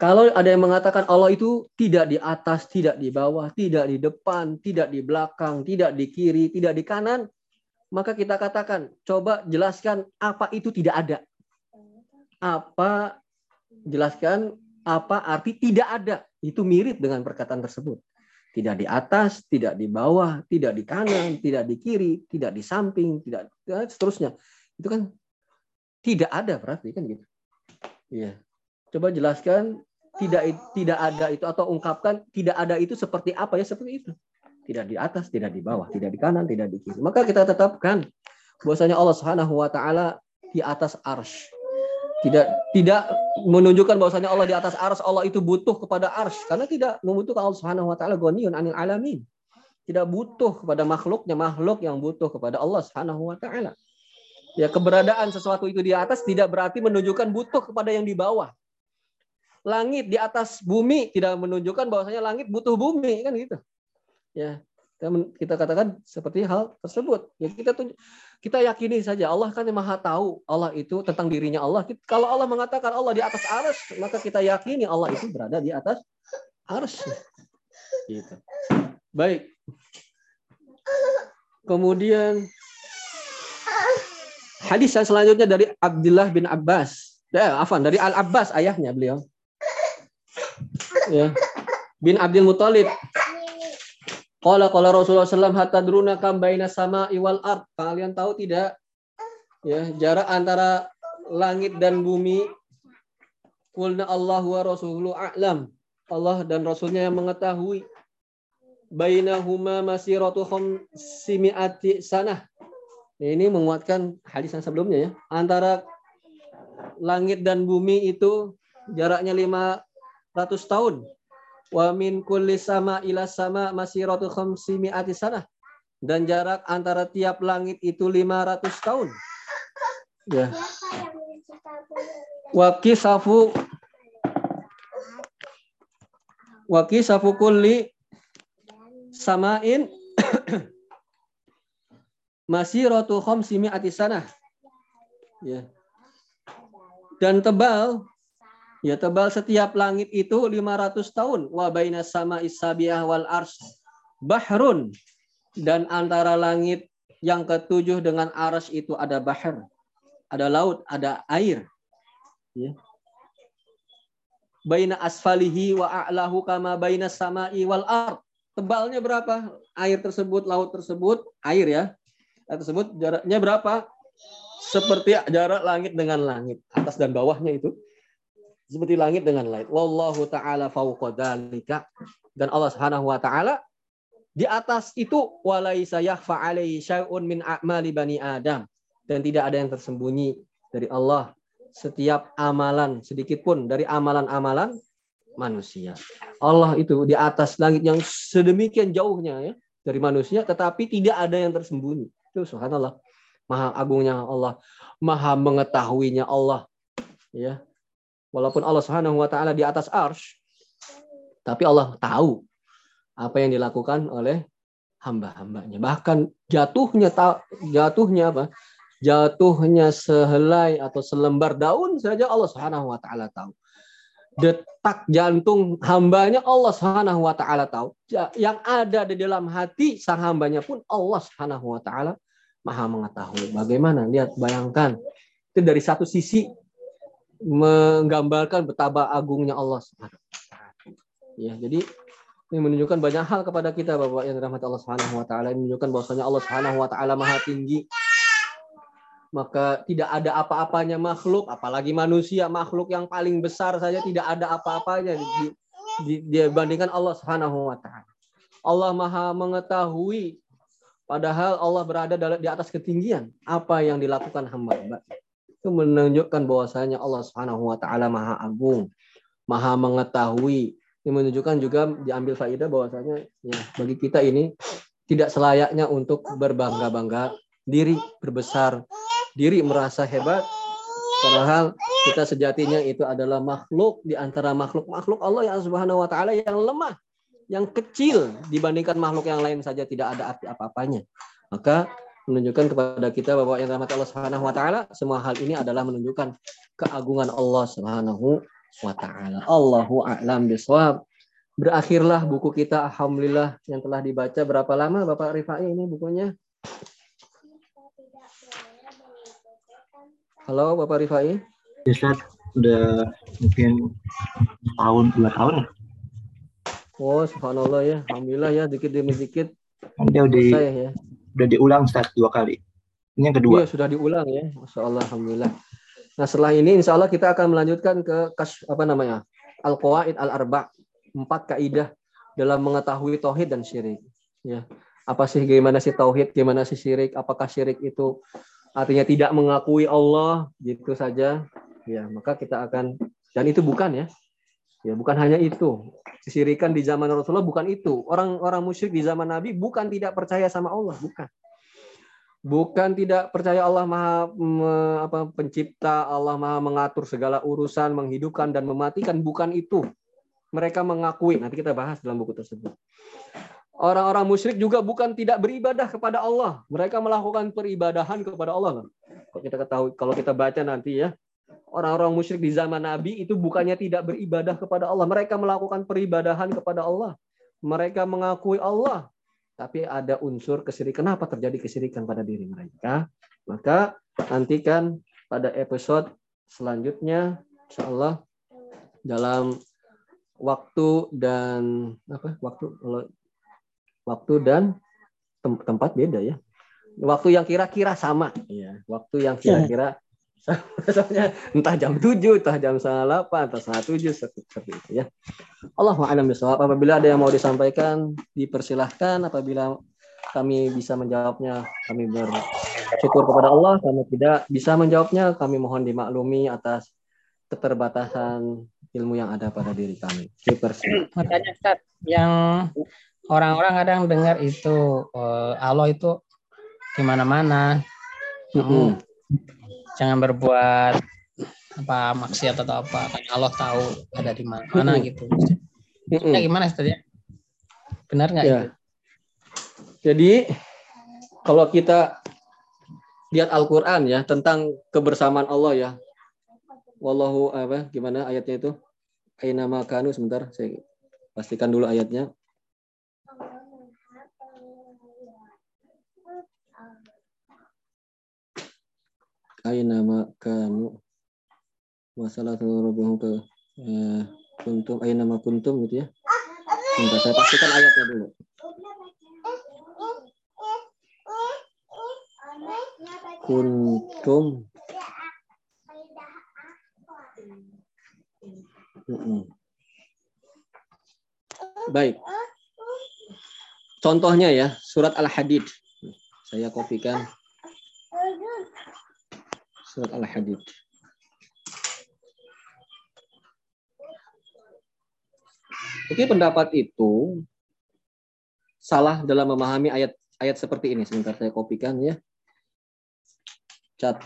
kalau ada yang mengatakan Allah itu tidak di atas, tidak di bawah, tidak di depan, tidak di belakang, tidak di kiri, tidak di kanan, maka kita katakan, coba jelaskan apa itu tidak ada. Apa jelaskan apa arti tidak ada. Itu mirip dengan perkataan tersebut. Tidak di atas, tidak di bawah, tidak di kanan, tidak di kiri, tidak di samping, tidak dan seterusnya. Itu kan tidak ada berarti kan gitu. Iya. Coba jelaskan tidak tidak ada itu atau ungkapkan tidak ada itu seperti apa ya seperti itu. Tidak di atas, tidak di bawah, tidak di kanan, tidak di kiri. Maka kita tetapkan bahwasanya Allah Subhanahu wa taala di atas arsy. Tidak tidak menunjukkan bahwasanya Allah di atas arsy, Allah itu butuh kepada arsy karena tidak membutuhkan Allah Subhanahu wa taala ghaniyun anil alamin. Tidak butuh kepada makhluknya, makhluk yang butuh kepada Allah Subhanahu wa taala. Ya, keberadaan sesuatu itu di atas tidak berarti menunjukkan butuh kepada yang di bawah langit di atas bumi tidak menunjukkan bahwasanya langit butuh bumi kan gitu. Ya, kita, katakan seperti hal tersebut. Ya kita tunjuk, kita yakini saja Allah kan yang maha tahu Allah itu tentang dirinya Allah. Kalau Allah mengatakan Allah di atas ars, maka kita yakini Allah itu berada di atas ars. Gitu. Baik. Kemudian hadis yang selanjutnya dari Abdullah bin Abbas. Ya, afan dari Al Abbas ayahnya beliau ya bin Abdul Muthalib Qala qala Rasulullah sallam hatta druna kam baina sama iwal ard. Kalian tahu tidak ya jarak antara langit dan bumi Qulna Allah wa rasuluhu a'lam. Allah dan rasulnya yang mengetahui. Bainahuma masiratu khamsimi'ati sanah. Ini menguatkan hadis yang sebelumnya ya. Antara langit dan bumi itu jaraknya 500 tahun. Wa min kulli sama ila sama masiratu khamsimi'ati sanah. Dan jarak antara tiap langit itu 500 tahun. Ya. Wa kisafu wa kisafu kulli samain masiratu khamsimi'ati sanah. Ya. Dan tebal Ya tebal setiap langit itu 500 tahun. Wa baina sama isabiah wal ars bahrun. Dan antara langit yang ketujuh dengan ars itu ada bahr. Ada laut, ada air. Ya. Baina asfalihi wa a'lahu kama baina sama'i wal ard. Tebalnya berapa? Air tersebut, laut tersebut, air ya. Air tersebut jaraknya berapa? Seperti jarak langit dengan langit. Atas dan bawahnya itu seperti langit dengan langit. Wallahu taala fauqa. Dan Allah Subhanahu wa taala di atas itu walaisa yakhfa alaihi min a'mali bani Adam dan tidak ada yang tersembunyi dari Allah setiap amalan sedikit pun dari amalan-amalan manusia. Allah itu di atas langit yang sedemikian jauhnya ya dari manusia tetapi tidak ada yang tersembunyi. Itu subhanallah. Maha agungnya Allah, maha mengetahuinya Allah. Ya, Walaupun Allah Subhanahu wa taala di atas arsy, tapi Allah tahu apa yang dilakukan oleh hamba-hambanya. Bahkan jatuhnya jatuhnya apa? Jatuhnya sehelai atau selembar daun saja Allah Subhanahu wa taala tahu. Detak jantung hambanya Allah Subhanahu wa taala tahu. Yang ada di dalam hati sang hambanya pun Allah Subhanahu wa taala Maha mengetahui. Bagaimana? Lihat bayangkan. Itu dari satu sisi menggambarkan betapa agungnya Allah Subhanahu Ya, jadi ini menunjukkan banyak hal kepada kita Bapak yang dirahmati Allah Subhanahu wa taala. Menunjukkan bahwasanya Allah Subhanahu wa taala Maha tinggi. Maka tidak ada apa-apanya makhluk, apalagi manusia, makhluk yang paling besar saja tidak ada apa-apanya di, di, dibandingkan Allah Subhanahu wa taala. Allah Maha mengetahui padahal Allah berada di atas ketinggian apa yang dilakukan hamba-hamba itu menunjukkan bahwasanya Allah Subhanahu wa taala Maha Agung, maha mengetahui. Ini menunjukkan juga diambil faidah bahwasanya ya bagi kita ini tidak selayaknya untuk berbangga-bangga diri, berbesar diri, merasa hebat. Padahal kita sejatinya itu adalah makhluk di antara makhluk-makhluk Allah yang Subhanahu wa taala yang lemah, yang kecil dibandingkan makhluk yang lain saja tidak ada arti apa-apanya. Maka menunjukkan kepada kita bahwa yang rahmat Allah Subhanahu wa taala semua hal ini adalah menunjukkan keagungan Allah Subhanahu wa taala. Allahu a'lam bishawab. Berakhirlah buku kita alhamdulillah yang telah dibaca berapa lama Bapak Rifai ini bukunya? Halo Bapak Rifai. Ustaz, udah mungkin tahun dua tahun ya. Oh, subhanallah ya. Alhamdulillah ya, dikit demi dikit. Dia udah, Selesai ya. Udah diulang Ustaz dua kali. Ini yang kedua. Iya, sudah diulang ya. Masya Allah, Alhamdulillah. Nah, setelah ini insya Allah kita akan melanjutkan ke kas, apa namanya? Al-Qawaid Al-Arba. Empat kaidah dalam mengetahui tauhid dan syirik. Ya. Apa sih gimana sih tauhid, gimana sih syirik? Apakah syirik itu artinya tidak mengakui Allah gitu saja? Ya, maka kita akan dan itu bukan ya. Ya, bukan hanya itu. Kesyirikan di zaman Rasulullah bukan itu. Orang-orang musyrik di zaman Nabi bukan tidak percaya sama Allah, bukan. Bukan tidak percaya Allah Maha me- apa pencipta, Allah Maha mengatur segala urusan, menghidupkan dan mematikan, bukan itu. Mereka mengakui, nanti kita bahas dalam buku tersebut. Orang-orang musyrik juga bukan tidak beribadah kepada Allah. Mereka melakukan peribadahan kepada Allah. Kalau kita ketahui, kalau kita baca nanti ya, orang-orang musyrik di zaman Nabi itu bukannya tidak beribadah kepada Allah. Mereka melakukan peribadahan kepada Allah. Mereka mengakui Allah. Tapi ada unsur kesyirikan. Kenapa terjadi kesyirikan pada diri mereka? Maka nantikan pada episode selanjutnya, insya Allah dalam waktu dan apa waktu waktu dan tem- tempat beda ya waktu yang kira-kira sama ya waktu yang kira-kira sama entah jam 7 entah jam setengah 8 entah setengah 7 seperti, itu ya Allah a'lam bishawab apabila ada yang mau disampaikan dipersilahkan apabila kami bisa menjawabnya kami bersyukur kepada Allah kami tidak bisa menjawabnya kami mohon dimaklumi atas keterbatasan ilmu yang ada pada diri kami. Dipersilahkan. Makanya Ustaz, yang orang-orang kadang dengar itu eh, Allah itu di mana-mana. Kamu jangan berbuat apa maksiat atau apa karena Allah tahu ada di mana-mana Mm-mm. gitu. Mm-mm. Ya gimana Ustaz ya? Benar nggak Ya. itu? Jadi kalau kita lihat Al-Qur'an ya tentang kebersamaan Allah ya. Wallahu apa gimana ayatnya itu? Aina makanu sebentar saya pastikan dulu ayatnya. Aina makanu masalah rabbihum ke eh, aina ma kuntum gitu ya. Sebentar, saya pastikan ayatnya dulu. kuntum. Baik. Contohnya ya surat al-hadid. Saya kopikan surat al-hadid Oke pendapat itu salah dalam memahami ayat ayat seperti ini sebentar saya kopikan ya cat.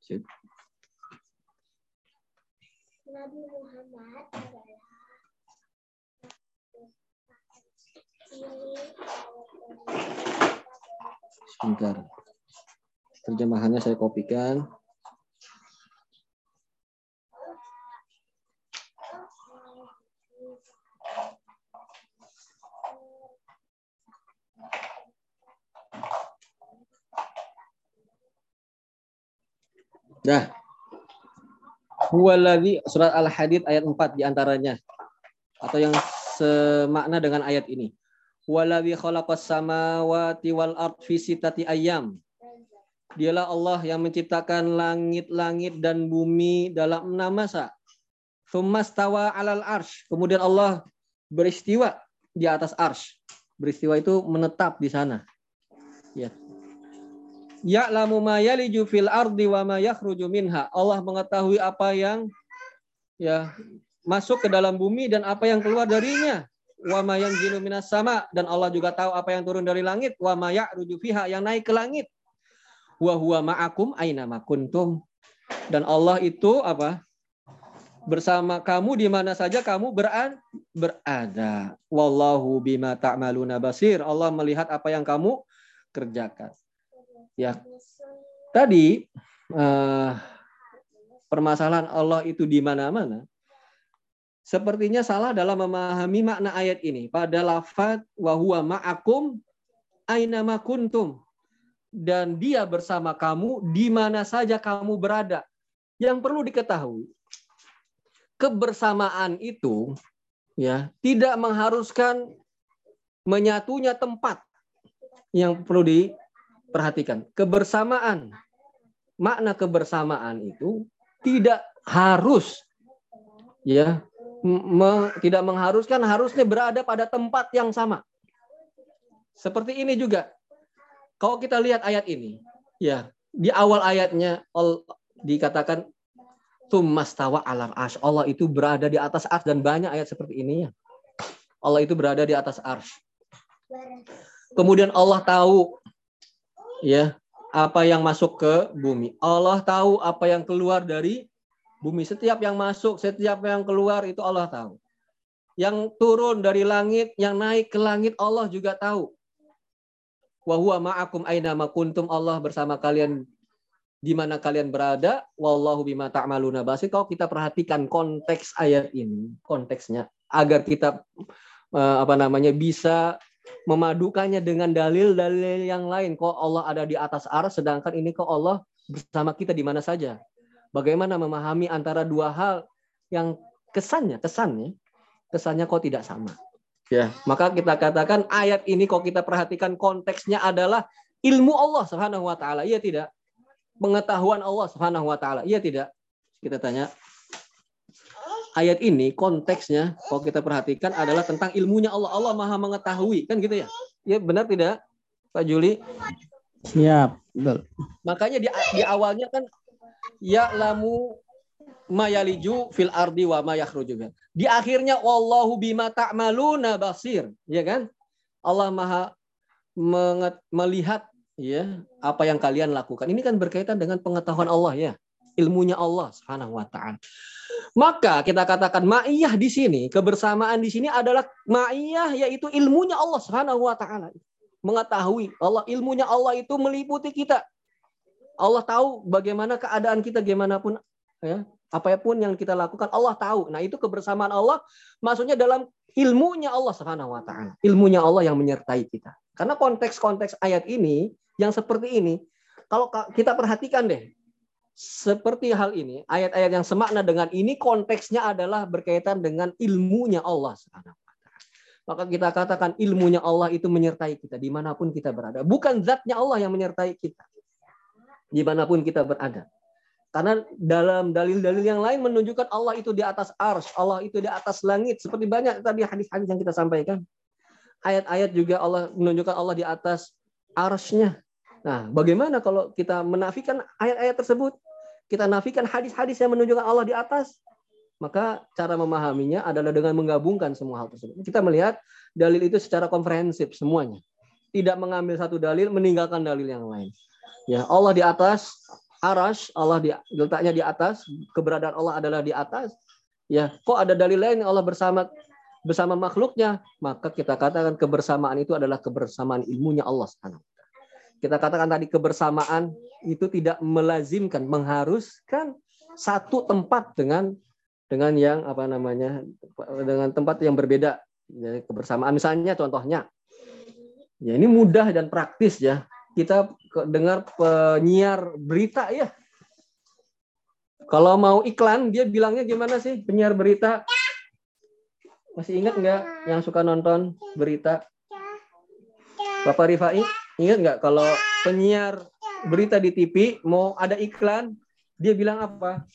Sip. Nabi Muhammad adalah Sebentar. Terjemahannya saya kopikan. Dah. Huwaladzi surat Al-Hadid ayat 4 di antaranya atau yang semakna dengan ayat ini. Huwaladzi khalaqas samawati wal ard fi sittati ayyam. Dialah Allah yang menciptakan langit-langit dan bumi dalam enam masa. Tsummastawa 'alal arsh. Kemudian Allah beristiwa di atas arsh. Beristiwa itu menetap di sana. Ya. Ya'lamu ma yaliju fil ardi wa ma yakhruju minha. Allah mengetahui apa yang ya masuk ke dalam bumi dan apa yang keluar darinya. Wa ma yanzilu minas sama dan Allah juga tahu apa yang turun dari langit. Wa ma ya'ruju fiha yang naik ke langit. Wa huwa ma'akum aina ma kuntum. Dan Allah itu apa? bersama kamu di mana saja kamu berada. berada. Wallahu bima ta'maluna basir. Allah melihat apa yang kamu kerjakan. Ya. Tadi uh, permasalahan Allah itu di mana-mana. Sepertinya salah dalam memahami makna ayat ini. Pada lafaz wa huwa ma'akum aina kuntum. Dan dia bersama kamu di mana saja kamu berada. Yang perlu diketahui, kebersamaan itu ya tidak mengharuskan menyatunya tempat yang perlu diperhatikan. Kebersamaan, makna kebersamaan itu tidak harus ya me, tidak mengharuskan harusnya berada pada tempat yang sama. Seperti ini juga. Kalau kita lihat ayat ini, ya di awal ayatnya dikatakan Tumastawa alam ash. Allah itu berada di atas ars dan banyak ayat seperti ini ya. Allah itu berada di atas ars. Kemudian Allah tahu ya apa yang masuk ke bumi. Allah tahu apa yang keluar dari bumi. Setiap yang masuk, setiap yang keluar itu Allah tahu. Yang turun dari langit, yang naik ke langit Allah juga tahu. Wa huwa ma'akum aina kuntum Allah bersama kalian di mana kalian berada, wallahu bima ta'maluna basir. Kalau kita perhatikan konteks ayat ini, konteksnya agar kita eh, apa namanya bisa memadukannya dengan dalil-dalil yang lain. Kok Allah ada di atas ars, sedangkan ini kok Allah bersama kita di mana saja. Bagaimana memahami antara dua hal yang kesannya, kesannya, kesannya kok tidak sama. Ya, maka kita katakan ayat ini kok kita perhatikan konteksnya adalah ilmu Allah Subhanahu wa taala. Iya tidak? pengetahuan Allah Subhanahu wa taala. Iya tidak? Kita tanya. Ayat ini konteksnya kalau kita perhatikan adalah tentang ilmunya Allah. Allah Maha mengetahui, kan gitu ya? Ya benar tidak? Pak Juli? Siap, betul. Makanya di, di awalnya kan ya lamu mayaliju fil ardi wa yakhruju Di akhirnya wallahu bima ta'maluna basir, ya kan? Allah Maha melihat ya apa yang kalian lakukan. Ini kan berkaitan dengan pengetahuan Allah ya, ilmunya Allah Subhanahu wa taala. Maka kita katakan ma'iyah di sini, kebersamaan di sini adalah ma'iyah yaitu ilmunya Allah Subhanahu wa taala. Mengetahui Allah ilmunya Allah itu meliputi kita. Allah tahu bagaimana keadaan kita gimana pun ya, apa pun yang kita lakukan Allah tahu. Nah, itu kebersamaan Allah maksudnya dalam ilmunya Allah Subhanahu wa taala. Ilmunya Allah yang menyertai kita. Karena konteks-konteks ayat ini yang seperti ini, kalau kita perhatikan deh, seperti hal ini, ayat-ayat yang semakna dengan ini konteksnya adalah berkaitan dengan ilmunya Allah Maka kita katakan ilmunya Allah itu menyertai kita di mana pun kita berada. Bukan zatnya Allah yang menyertai kita. Di mana pun kita berada. Karena dalam dalil-dalil yang lain menunjukkan Allah itu di atas ars, Allah itu di atas langit. Seperti banyak tadi hadis-hadis yang kita sampaikan. Ayat-ayat juga Allah menunjukkan Allah di atas arsnya. Nah, bagaimana kalau kita menafikan ayat-ayat tersebut? Kita nafikan hadis-hadis yang menunjukkan Allah di atas. Maka cara memahaminya adalah dengan menggabungkan semua hal tersebut. Kita melihat dalil itu secara komprehensif semuanya. Tidak mengambil satu dalil, meninggalkan dalil yang lain. Ya, Allah di atas, arash, Allah di, letaknya di atas, keberadaan Allah adalah di atas. Ya, kok ada dalil lain Allah bersama bersama makhluknya? Maka kita katakan kebersamaan itu adalah kebersamaan ilmunya Allah kita katakan tadi kebersamaan itu tidak melazimkan, mengharuskan satu tempat dengan dengan yang apa namanya dengan tempat yang berbeda. Jadi kebersamaan misalnya contohnya, ya ini mudah dan praktis ya. Kita dengar penyiar berita ya. Kalau mau iklan dia bilangnya gimana sih penyiar berita? Masih ingat nggak yang suka nonton berita? Bapak Rifai? Ingat nggak kalau penyiar berita di TV mau ada iklan, dia bilang apa?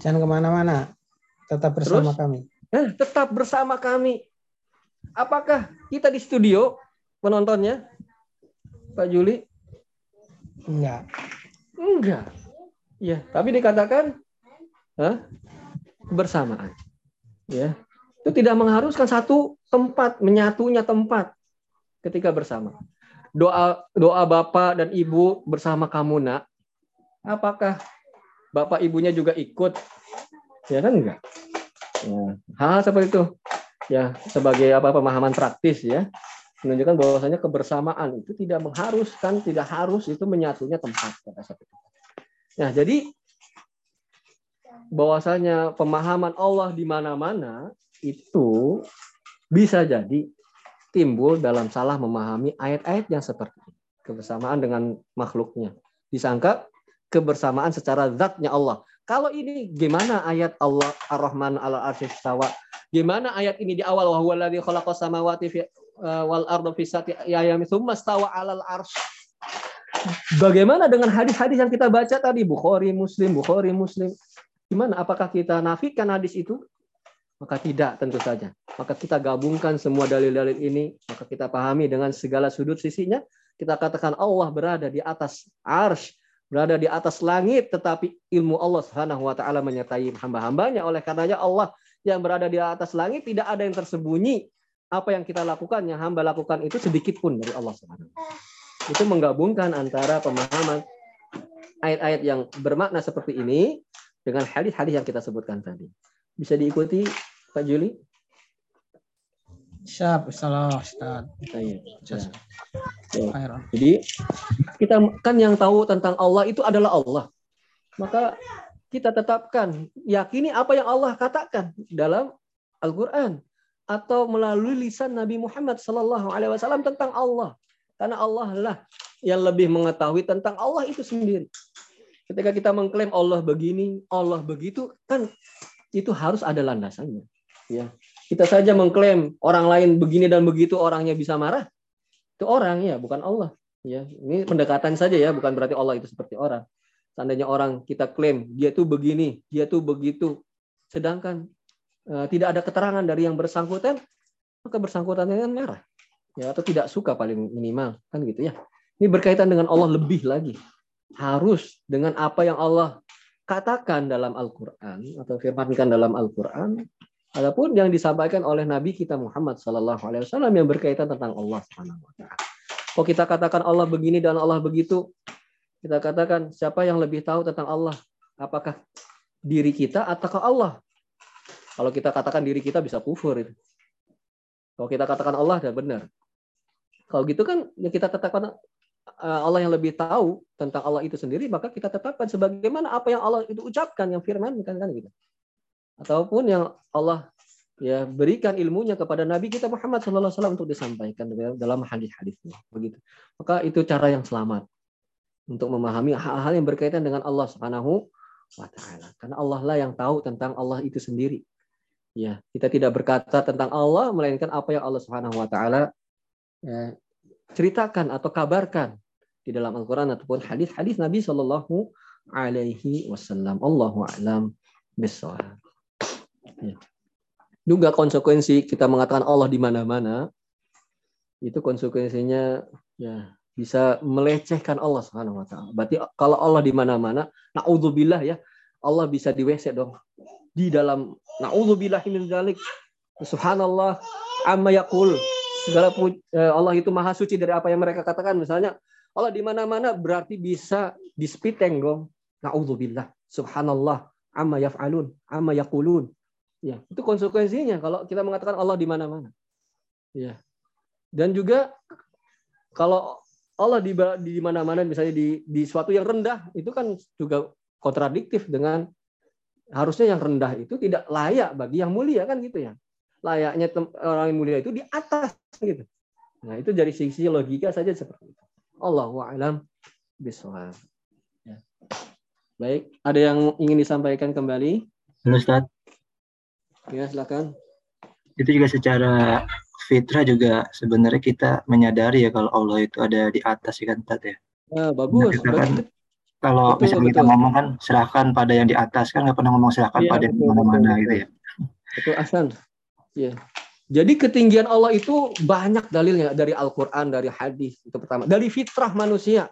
Jangan ke mana-mana, tetap bersama Terus, kami. Eh, tetap bersama kami. Apakah kita di studio penontonnya, Pak Juli? Enggak. Enggak. Ya, tapi dikatakan Hah? kebersamaan. Ya. Itu tidak mengharuskan satu tempat, menyatunya tempat ketika bersama. Doa doa Bapak dan Ibu bersama kamu, Nak. Apakah Bapak Ibunya juga ikut? Ya kan enggak? Ya. Hal seperti itu. Ya, sebagai apa pemahaman praktis ya menunjukkan bahwasanya kebersamaan itu tidak mengharuskan, tidak harus itu menyatunya tempat pada saat itu. Nah, jadi bahwasanya pemahaman Allah di mana-mana itu bisa jadi timbul dalam salah memahami ayat-ayat yang seperti ini. Kebersamaan dengan makhluknya. Disangka kebersamaan secara zatnya Allah. Kalau ini gimana ayat Allah Ar-Rahman ala arsyis Gimana ayat ini di awal wa khalaqas samawati wal arda fi sati ayamin tsumma stawa 'alal arsy. Bagaimana dengan hadis-hadis yang kita baca tadi Bukhari Muslim Bukhari Muslim? Gimana apakah kita nafikan hadis itu? Maka tidak tentu saja. Maka kita gabungkan semua dalil-dalil ini, maka kita pahami dengan segala sudut sisinya, kita katakan Allah berada di atas arsh, berada di atas langit, tetapi ilmu Allah Subhanahu wa taala menyertai hamba-hambanya. Oleh karenanya Allah yang berada di atas langit tidak ada yang tersembunyi. Apa yang kita lakukan, yang hamba lakukan itu sedikit pun dari Allah Subhanahu Itu menggabungkan antara pemahaman ayat-ayat yang bermakna seperti ini dengan hadis-hadis yang kita sebutkan tadi. Bisa diikuti Pak Juli? Siap, salah Ustaz. Ya. Jadi kita kan yang tahu tentang Allah itu adalah Allah. Maka kita tetapkan, yakini apa yang Allah katakan dalam Al-Quran atau melalui lisan Nabi Muhammad Sallallahu Alaihi Wasallam tentang Allah, karena Allah lah yang lebih mengetahui tentang Allah itu sendiri. Ketika kita mengklaim Allah begini, Allah begitu, kan itu harus ada landasannya. Ya, kita saja mengklaim orang lain begini dan begitu, orangnya bisa marah. Itu orang ya, bukan Allah. Ya, ini pendekatan saja ya, bukan berarti Allah itu seperti orang. Seandainya orang kita klaim dia tuh begini, dia tuh begitu, sedangkan tidak ada keterangan dari yang bersangkutan, maka bersangkutannya kan marah, ya atau tidak suka paling minimal kan gitu ya. Ini berkaitan dengan Allah lebih lagi. Harus dengan apa yang Allah katakan dalam Al-Quran atau firmankan dalam Al-Quran, Adapun yang disampaikan oleh Nabi kita Muhammad Sallallahu Alaihi Wasallam yang berkaitan tentang Allah Subhanahu Wa. Kalau kita katakan Allah begini dan Allah begitu, kita katakan siapa yang lebih tahu tentang Allah? Apakah diri kita ataukah Allah? Kalau kita katakan diri kita bisa kufur itu. Kalau kita katakan Allah sudah benar. Kalau gitu kan ya kita tetapkan eh, Allah yang lebih tahu tentang Allah itu sendiri, maka kita tetapkan sebagaimana apa yang Allah itu ucapkan, yang firman kan kan gitu. Ataupun yang Allah ya berikan ilmunya kepada Nabi kita Muhammad SAW untuk disampaikan dalam hadis-hadisnya begitu. Maka itu cara yang selamat untuk memahami hal-hal yang berkaitan dengan Allah Subhanahu wa taala. Karena Allah lah yang tahu tentang Allah itu sendiri. Ya, kita tidak berkata tentang Allah melainkan apa yang Allah Subhanahu wa taala ya, ceritakan atau kabarkan di dalam Al-Qur'an ataupun hadis-hadis Nabi Shallallahu alaihi wasallam. Allahu a'lam bishawab. Ya. Juga konsekuensi kita mengatakan Allah di mana-mana itu konsekuensinya ya bisa melecehkan Allah Subhanahu wa taala. Berarti kalau Allah di mana-mana, naudzubillah ya, Allah bisa di WC dong. Di dalam naudzubillah min dzalik. Subhanallah amma yaqul. Segala eh, Allah itu maha suci dari apa yang mereka katakan. Misalnya Allah di mana-mana berarti bisa dispiteng dong. Naudzubillah. Subhanallah amma yaf'alun, amma yaqulun. Ya, itu konsekuensinya kalau kita mengatakan Allah di mana-mana. Ya. Dan juga kalau Allah di di mana-mana misalnya di di suatu yang rendah itu kan juga kontradiktif dengan harusnya yang rendah itu tidak layak bagi yang mulia kan gitu ya. Layaknya orang yang mulia itu di atas gitu. Nah, itu dari sisi logika saja seperti itu. Allahu a'lam bishawab. Ya. Baik, ada yang ingin disampaikan kembali? Halo Ustaz. Ya, silakan. Itu juga secara fitrah juga sebenarnya kita menyadari ya kalau Allah itu ada di atas ya kan Tat ya. Nah, bagus. Nah, kita kan, kalau betul, misalnya betul. kita ngomong kan serahkan pada yang di atas kan nggak pernah ngomong serahkan ya, pada yang mana-mana gitu ya. Itu Asan. Ya. Jadi ketinggian Allah itu banyak dalilnya dari Al-Quran, dari hadis itu pertama, dari fitrah manusia.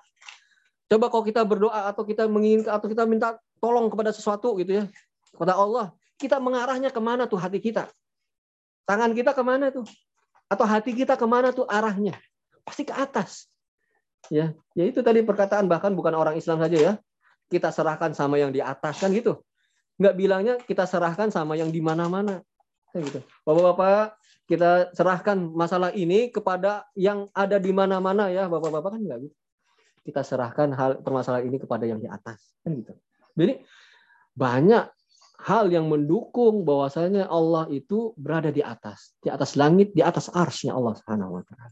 Coba kalau kita berdoa atau kita menginginkan atau kita minta tolong kepada sesuatu gitu ya kepada Allah, kita mengarahnya ke mana tuh hati kita? Tangan kita ke mana tuh? Atau hati kita ke mana tuh arahnya? Pasti ke atas. Ya, ya itu tadi perkataan bahkan bukan orang Islam saja ya. Kita serahkan sama yang di atas kan gitu. Nggak bilangnya kita serahkan sama yang di mana-mana. gitu. Bapak-bapak, kita serahkan masalah ini kepada yang ada di mana-mana ya, Bapak-bapak kan enggak gitu kita serahkan hal permasalahan ini kepada yang di atas kan gitu jadi banyak hal yang mendukung bahwasanya Allah itu berada di atas di atas langit di atas arsnya Allah Subhanahu wa taala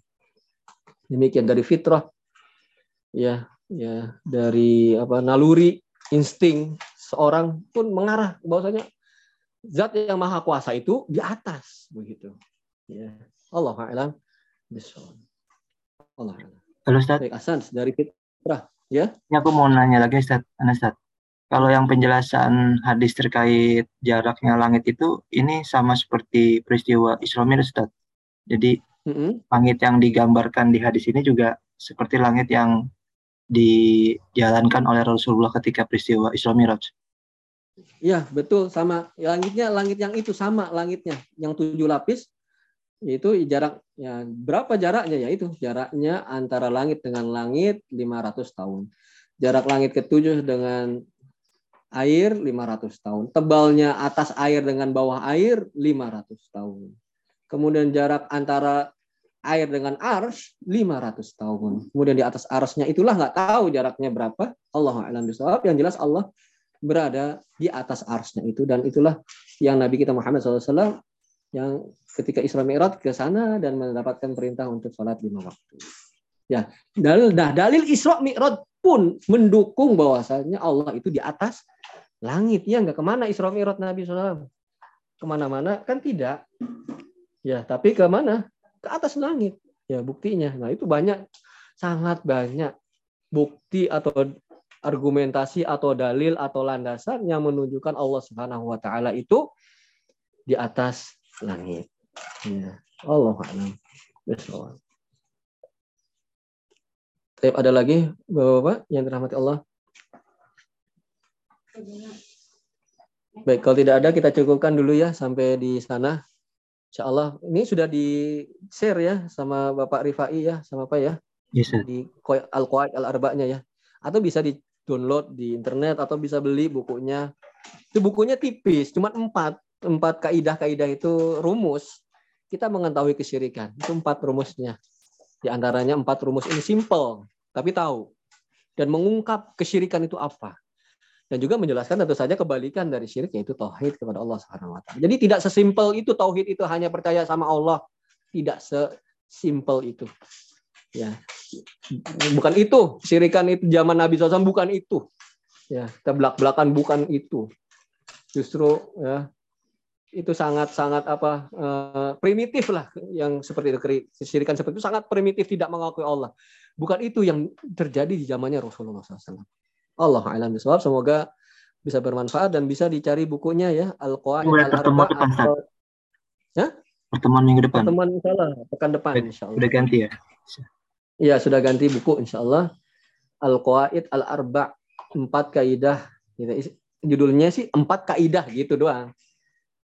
demikian dari fitrah ya ya dari apa naluri insting seorang pun mengarah bahwasanya zat yang maha kuasa itu di atas begitu ya Allah alam Allah Halo Ustaz. Baik, Asans dari fit Nah, ya. Ini aku mau nanya lagi Ustaz, Ustaz. Kalau yang penjelasan hadis terkait jaraknya langit itu ini sama seperti peristiwa Isra Mi'raj Ustaz. Jadi mm -hmm. langit yang digambarkan di hadis ini juga seperti langit yang dijalankan oleh Rasulullah ketika peristiwa Isra Mi'raj. Iya, betul sama. Langitnya langit yang itu sama langitnya, yang tujuh lapis itu jarak ya berapa jaraknya? Ya itu jaraknya antara langit dengan langit 500 tahun. Jarak langit ketujuh dengan air 500 tahun. Tebalnya atas air dengan bawah air 500 tahun. Kemudian jarak antara air dengan ars 500 tahun kemudian di atas arsnya itulah nggak tahu jaraknya berapa Allah alam bisawab yang jelas Allah berada di atas arsnya itu dan itulah yang Nabi kita Muhammad SAW yang ketika Isra Mi'raj ke sana dan mendapatkan perintah untuk sholat lima waktu. Ya, dalil nah dalil Isra Mi'raj pun mendukung bahwasanya Allah itu di atas langit. Ya nggak ke mana Isra Mi'raj Nabi SAW? Ke mana-mana kan tidak. Ya, tapi ke mana? Ke atas langit. Ya, buktinya. Nah, itu banyak, sangat banyak bukti atau argumentasi atau dalil atau landasan yang menunjukkan Allah Subhanahu wa taala itu di atas langit. Ya. Allah alam. Baik, ada lagi Bapak-bapak yang dirahmati Allah? Baik, kalau tidak ada kita cukupkan dulu ya sampai di sana. Insya Allah ini sudah di share ya sama Bapak Rifai ya, sama apa ya? Yes, di Al Qaid Al Arba'nya ya. Atau bisa di download di internet atau bisa beli bukunya. Itu bukunya tipis, cuma empat empat kaidah-kaidah itu rumus kita mengetahui kesyirikan. Itu empat rumusnya. Di antaranya empat rumus ini simple, tapi tahu. Dan mengungkap kesyirikan itu apa. Dan juga menjelaskan tentu saja kebalikan dari syirik yaitu tauhid kepada Allah Subhanahu wa taala. Jadi tidak sesimpel itu tauhid itu hanya percaya sama Allah. Tidak sesimpel itu. Ya. Bukan itu. Syirikan itu zaman Nabi SAW bukan itu. Ya, terbelak-belakan bukan itu. Justru ya, itu sangat sangat apa uh, primitif lah yang seperti itu kesyirikan seperti itu sangat primitif tidak mengakui Allah bukan itu yang terjadi di zamannya Rasulullah SAW Allah alam bisawab semoga bisa bermanfaat dan bisa dicari bukunya ya. Al Qawaid Al pertemuan depan atau... ya pertemuan minggu depan. Pertemuan insyaallah pekan depan insyaallah. sudah ganti ya? Iya sudah ganti buku insyaallah. Al Qawaid Al Arba empat kaidah. Gitu. judulnya sih empat kaidah gitu doang.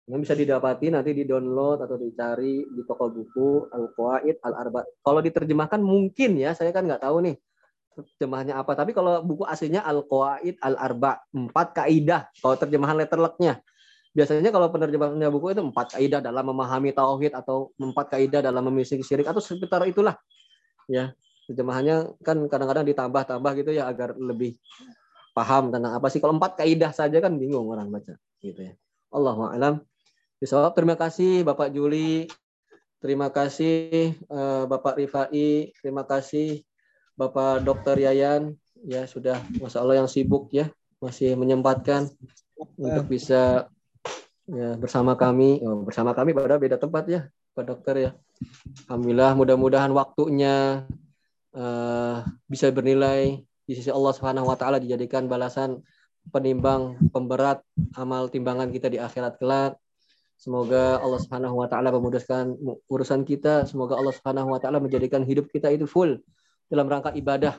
Yang bisa didapati nanti di download atau dicari di toko buku Al Qawaid Al Arba. Kalau diterjemahkan mungkin ya, saya kan nggak tahu nih terjemahannya apa. Tapi kalau buku aslinya Al Qawaid Al Arba, empat kaidah. Kalau terjemahan letterlocknya, biasanya kalau penerjemahannya buku itu empat kaidah dalam memahami tauhid atau empat kaidah dalam memiliki syirik atau sekitar itulah. Ya, terjemahannya kan kadang-kadang ditambah-tambah gitu ya agar lebih paham tentang apa sih. Kalau empat kaidah saja kan bingung orang baca gitu ya. Allahu a'lam. Terima kasih Bapak Juli, terima kasih uh, Bapak Rifai, terima kasih Bapak Dokter Yayan, ya sudah Masya Allah yang sibuk ya, masih menyempatkan untuk bisa ya, bersama kami, oh, bersama kami pada beda tempat ya, Pak Dokter ya. Alhamdulillah, mudah-mudahan waktunya uh, bisa bernilai di sisi Allah Subhanahu Wa Taala dijadikan balasan penimbang pemberat amal timbangan kita di akhirat kelak Semoga Allah Subhanahu wa taala memudahkan urusan kita. Semoga Allah Subhanahu wa taala menjadikan hidup kita itu full dalam rangka ibadah.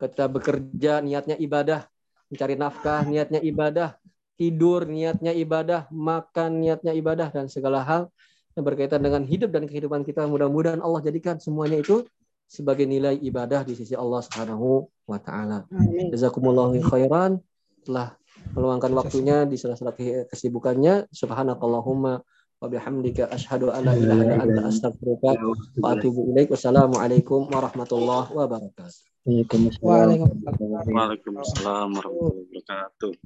Kita bekerja niatnya ibadah, mencari nafkah niatnya ibadah, tidur niatnya ibadah, makan niatnya ibadah. Dan segala hal yang berkaitan dengan hidup dan kehidupan kita. Mudah-mudahan Allah jadikan semuanya itu sebagai nilai ibadah di sisi Allah Subhanahu wa taala. Jazakumullahu khairan. Telah meluangkan waktunya di sela-sela kesibukannya. Subhanakallahumma wa bihamdika asyhadu an la ilaha illa anta astaghfiruka wa atubu ilaik. Wassalamualaikum warahmatullahi wabarakatuh. Waalaikumsalam warahmatullahi wabarakatuh.